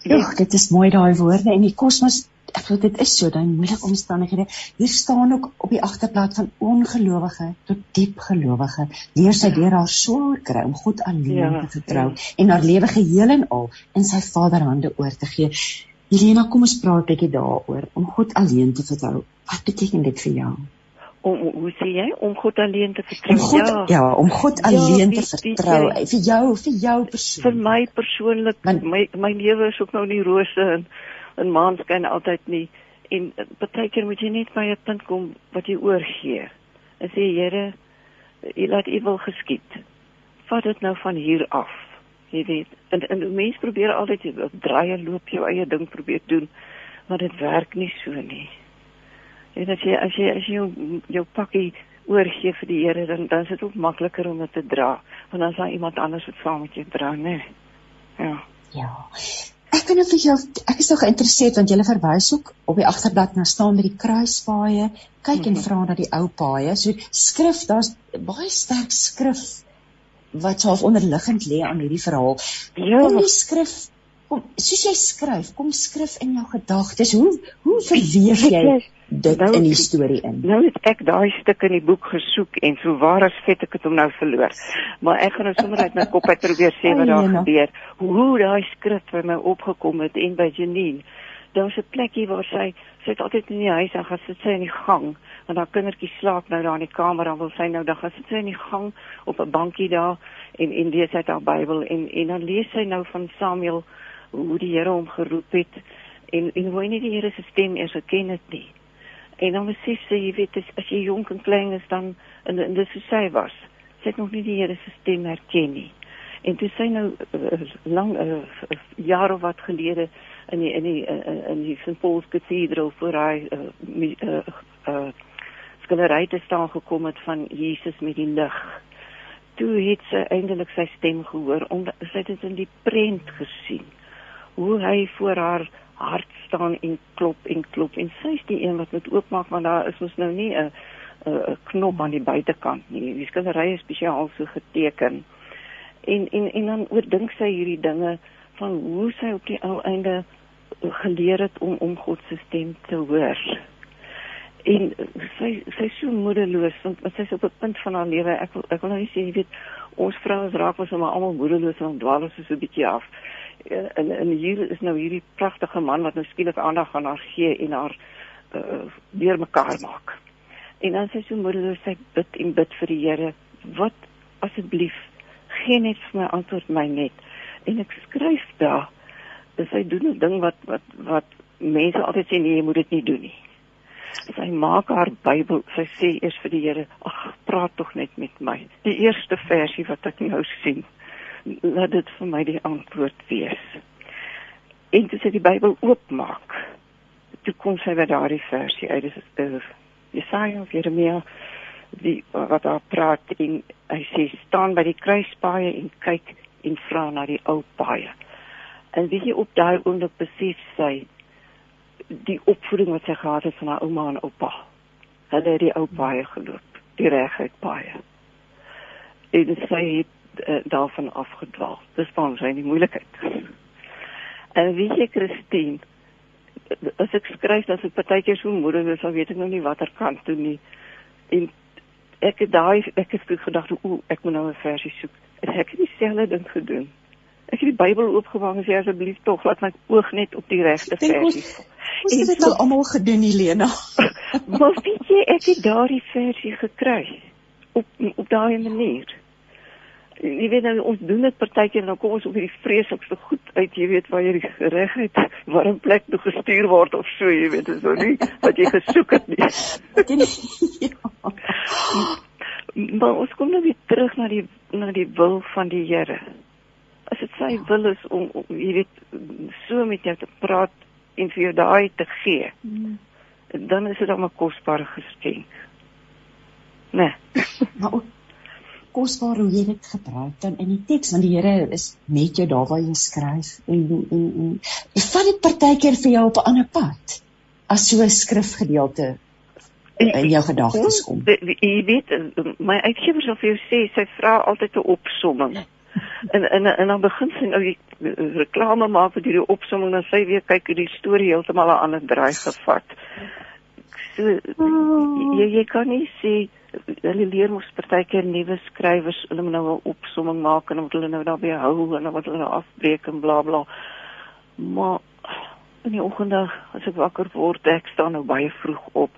Ja, dit is mooi daai woorde en die kosmos ek glo dit is so dan moeilike omstandighede. Hier staan ook op die agterblad van ongelowige tot diep gelowige. Leer sy deur haar swaar kry om God alleen ja, te vertrou ja. en haar lewe geheel en al in sy Vaderhande oor te gee. Helena, kom ons praat 'n bietjie daaroor om God alleen te vertrou. Wat beteken dit vir jou? Om hoe sê jy om God alleen te vertrou? God, ja. ja, om God ja, alleen te vertrou. Vir jou, vir jou persoonlik. Vir my persoonlik, my my lewe is ook nou nie rose en in maanskyn altyd nie en partykeer moet jy net by 'n punt kom wat jy oorgee. En sê Here, U laat U wil geskied. Vat dit nou van hier af. Jy weet, en en mense probeer altyd draai en loop jou eie ding probeer doen, maar dit werk nie so nie. En as jy as jy as jy jou, jou pakkie oorgee vir die Here, dan dan is dit ook makliker om dit te dra, want dan is daar iemand anders wat saam met jou dra, né? Ja. Ja. Ek vind dit jou ek is nog geïnteresseerd want jy verwys ook op die agterblad na staan met die kruispaaie. Kyk mm -hmm. en vra na die ou paaie. So skrif, daar's baie sterk skrif wat half onderliggend lê aan hierdie verhaal. Ja, kom die skrif kom soos jy skryf, kom skrif in jou gedagtes. Hoe hoe verweef jy dit nou, in die storie in. Nou het ek daai stuk in die boek gesoek en so waar as vet ek dit om nou verloor. Maar ek gaan nou sommer uit my kop uit probeer sê wat daar gebeur. Hoe daai skrif vir my opgekom het en by Janine. Daar's 'n plekkie waar sy sy het altyd in die huis en gaan sit sy in die gang want haar kindertjie slaap nou daar in die kamer en wil sy nou dan gaan sit sy in die gang op 'n bankie daar en en lees uit haar Bybel en en dan lees sy nou van Samuel hoe die Here hom geroep het en en hoe hy nie die Here se stem eers geken het nie. En dan besef sy, jy weet, as, as jy jonk en klein is dan en, en dis hoe sy was. Sy het nog nie die Here se stem herken nie. En toe sy nou uh, lang uh, jare wat gelede in die in die uh, in die St Paul's Cathedral voor hy uh, uh, uh, skillery te staan gekom het van Jesus met die lig. Toe het sy eintlik sy stem gehoor omdat sy dit in die prent gesien. Hoe hy voor haar hart staan en klop en klop en sy is die een wat moet oopmaak want daar is ons nou nie 'n 'n knop aan die buitekant nie. Die skildery is spesiaal so geteken. En en en dan oordink sy hierdie dinge van hoe sy op die ou einde geleer het om om God se stem te hoor. En sy sy so moedeloos want sy is op 'n punt van haar lewe. Ek ek wil nou nie sê jy weet ons vroue raak ons maar almal moedeloos en dwaal ons so 'n bietjie af. En en hier is nou hierdie pragtige man wat nou skielik aandag aan haar gee en haar uh, weer mekaar maak. En dan sê sy moeder sê bid en bid vir die Here, wat asseblief gee net vir my antwoord my net. En ek skryf daar, dis hy doen 'n ding wat wat wat mense altyd sê nee, jy moet dit nie doen nie. Sy maak haar Bybel, sy sê eers vir die Here, ag, praat tog net met my. Die eerste versie wat ek nou sien laat dit vir my die antwoord wees. En toe sy die Bybel oopmaak, toe kom sy by daardie versie uit. Dit is uh, Jesaja of Jeremia die wat daar praat en hy sê staan by die kruispaaie en kyk en vra na die ou paaie. En wie op daai oomblik besef sy die opvoeding wat sy gehad het van haar ouma en oupa. Hulle het die ou paaie geloop, die reguit paaie. En sy het uh, daarvan afgedwaal. Dis van sy die moeilikheid. En wie jy Christine, as ek skryf dat ek partykeer so is, dan weet ek nou nie watter kant toe nie. En ek het daai ek het toe gedag o, ek moet nou 'n versie soek. En ek het dieselfde ding gedoen. Ek het die Bybel oopgemaak en sê asseblief tog laat my oog net op die regte versie. Ons het dit al almal gedoen, Helena. maar weet jy, ek het daardie versie gekry op op daai manier. Jy weet nou ons doen dit partykeer dan kom ons op hierdie vreeslikste goed uit, jy weet waar jy die regheid waar 'n plek toe gestuur word of so, jy weet, is nou nie wat jy gesoek het nie. ja. Maar ons kom nou weer terug na die na die wil van die Here. As dit sy wil is om, om jy weet so met jou te praat en vir jou daai te gee. Mm. Dan is dit dan 'n kosbare geskenk. Nee. maar ook kosbaar hoe jy dit gebruik dan in die teks want die Here is met jou daar waar jy skryf en en en jy vat dit partykeer vir jou op 'n ander pad as so 'n skrifgedeelte in jou gedagtes kom. Jy weet my uitgewer sal vir jou sê sy vra altyd 'n opsomming. En en en dan begin sy nou die reklame maak vir hierdie opsomming en sy weer kyk hoe die storie heeltemal 'n ander draai gevat. So jy jy kan nie sê hulle leer mos partykeer nuwe skrywers hulle moet nou 'n opsomming maak en dan moet hulle nou daarby hou en dan moet hulle nou afbreek en bla bla. Maar in die oggende as ek wakker word, ek staan nou baie vroeg op,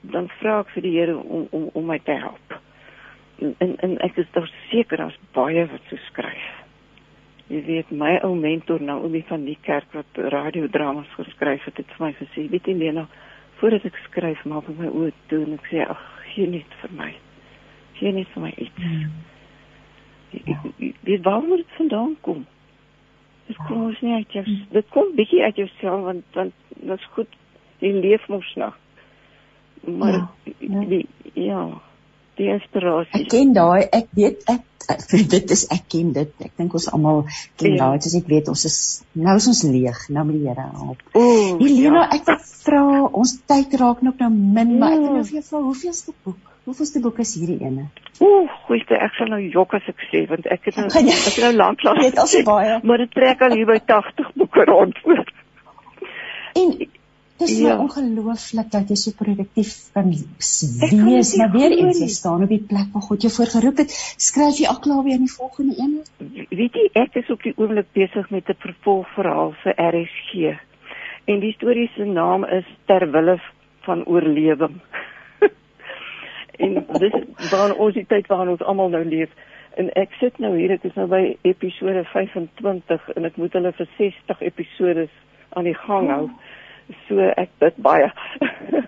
dan vra ek vir die Here om om om my te help. En en, en ek is daar seker daar's baie wat so skryf. Jy weet my ou mentor om die van die kerk wat radiodramas geskryf het, het vir my gesê, weet jy Lena, voordat ek skryf, maak ek my oë toe en ek sê ag gee net vir my. Gee net vir my iets. Hmm. Ja. Dit waar moet dit vandaan kom? Dit kom ons nie uit jou. Hmm. Dit kom bietjie uit jouself want want dit is goed. Jy leef mos nog. Maar ja, ja. die ja, die inspirasie. Ek ken daai, ek weet ek, ek dit is ek ken dit. Ek dink ons almal ken ja. daai, as ek weet ons is nou is ons leeg, nou met die Here help. Helena, ja. ek wil vra, ons tyd raak nog nou min, maar ek wil nou vir jou vra, hoeveelste boek? Hoeveelste boek is hierdie ene? Ooh, goeie, ek sal nou jok as ek sê want ek het nou ek het nou lank lank. Dit is baie. Maar dit trek al hier by 80 boeke rond. En Dit is ja. ongelooflik dat jy so produktief kan wees. Maar weer eens jy staan op die plek waar God jou voorgeroep het. Skryf jy al klaar weer aan die volgende een? Weet jy, ek is op die oomblik besig met 'n vervolgverhaal vir RSG. En die storie se naam is Terwille van oorlewing. en dis waar ons die tyd waarin ons almal nou leef. En ek sit nou hier, ek is nou by episode 25 en ek moet hulle vir 60 episode aan die gang hou. Oh so ek bid baie.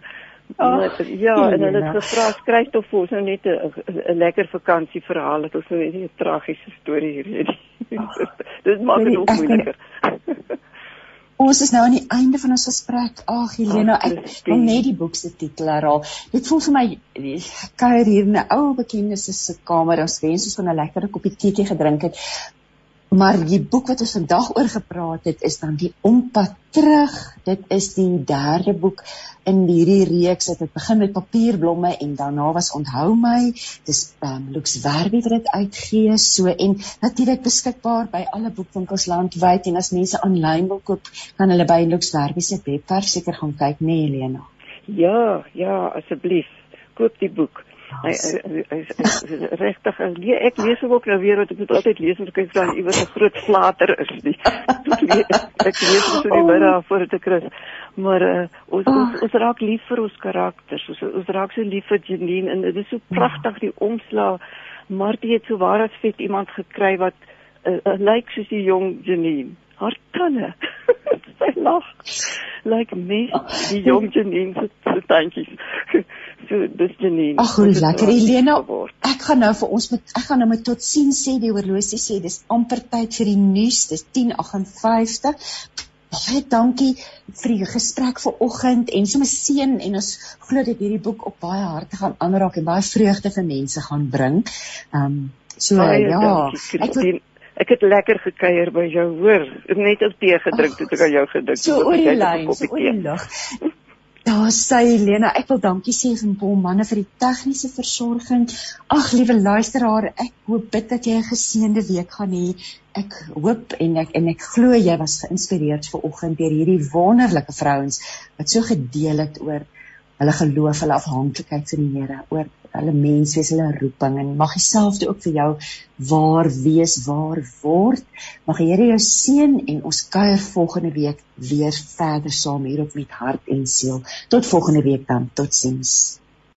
Oh, ja, en hulle het gevra skryf tog vir ons nou net 'n lekker vakansieverhaal, dit is nou net 'n tragiese storie hier. Dit maak dit ook moeiliker. Ons is nou aan die einde van ons gesprek. Ag Helena, ek wil net die boek se titel herhaal. Dit voel vir my kuier hier in 'n ou bekende se kamer. Ons wens ons kon 'n lekker koppie tee gedrink het. Maar die boek wat ons vandag oor gepraat het is dan die Ompad terug. Dit is die derde boek in hierdie reeks. Dit het begin met Papierblomme en daarna was Onthou my. Dis um, Lux Werby wat dit uitgee so en natuurlik beskikbaar by alle boekwinkels landwyd en as mense aanlyn wil koop, kan hulle by Lux Werby se webwerf seker gaan kyk, né nee, Helena? Ja, ja, asseblief. Koop die boek. Hy is regtig nee, ek lees hom ook nou weer want ek moet altyd lees as ek dan iewers 'n groot flater is nie. ek lees so die middag voor dit ek rus. Maar uh, ons, ons ah. ons raak lief vir ons karakters. Ons ons raak so lief vir Janine en dit is so pragtig die omslag. Martie het so waar as vet iemand gekry wat uh, uh, lyk soos die jong Janine. Haar tande. Sy lag. Lyk like mes die jong Janine se tandjies. So dis Janine. Ag, hoe lekker Elena. Ek gaan nou vir ons met ek gaan nou met tot sien sê die horlosie sê dis amper tyd vir die nuus. Dis 10:58. Baie dankie vir die gesprek vanoggend en sommer seën en ons glo dat hierdie boek op baie harte gaan aanraak en baie vreugde vir mense gaan bring. Ehm um, so baie ja, dankie, ek wil Ek het lekker gekuier by jou, hoor. Net op tee gedrink toe ek aan jou gedink het. So oor die lyn, so oor die lug. Daar sê Helena, ek wil dankie sê vir Paul manne vir die tegniese versorging. Ag liewe luisteraar, ek hoop bid dat jy 'n geseënde week gaan hê. Ek hoop en ek en ek glo jy was geïnspireerd ver oggend deur hierdie wonderlike vrouens wat so gedeel het oor hulle geloof, hulle afhanklikheid van die Here, oor hulle menswees, hulle roeping en mag Jouself ook vir jou waar wees, waar word. Mag die Here jou seën en ons kuier volgende week weer verder saam hier op met hart en siel. Tot volgende week dan. Totsiens.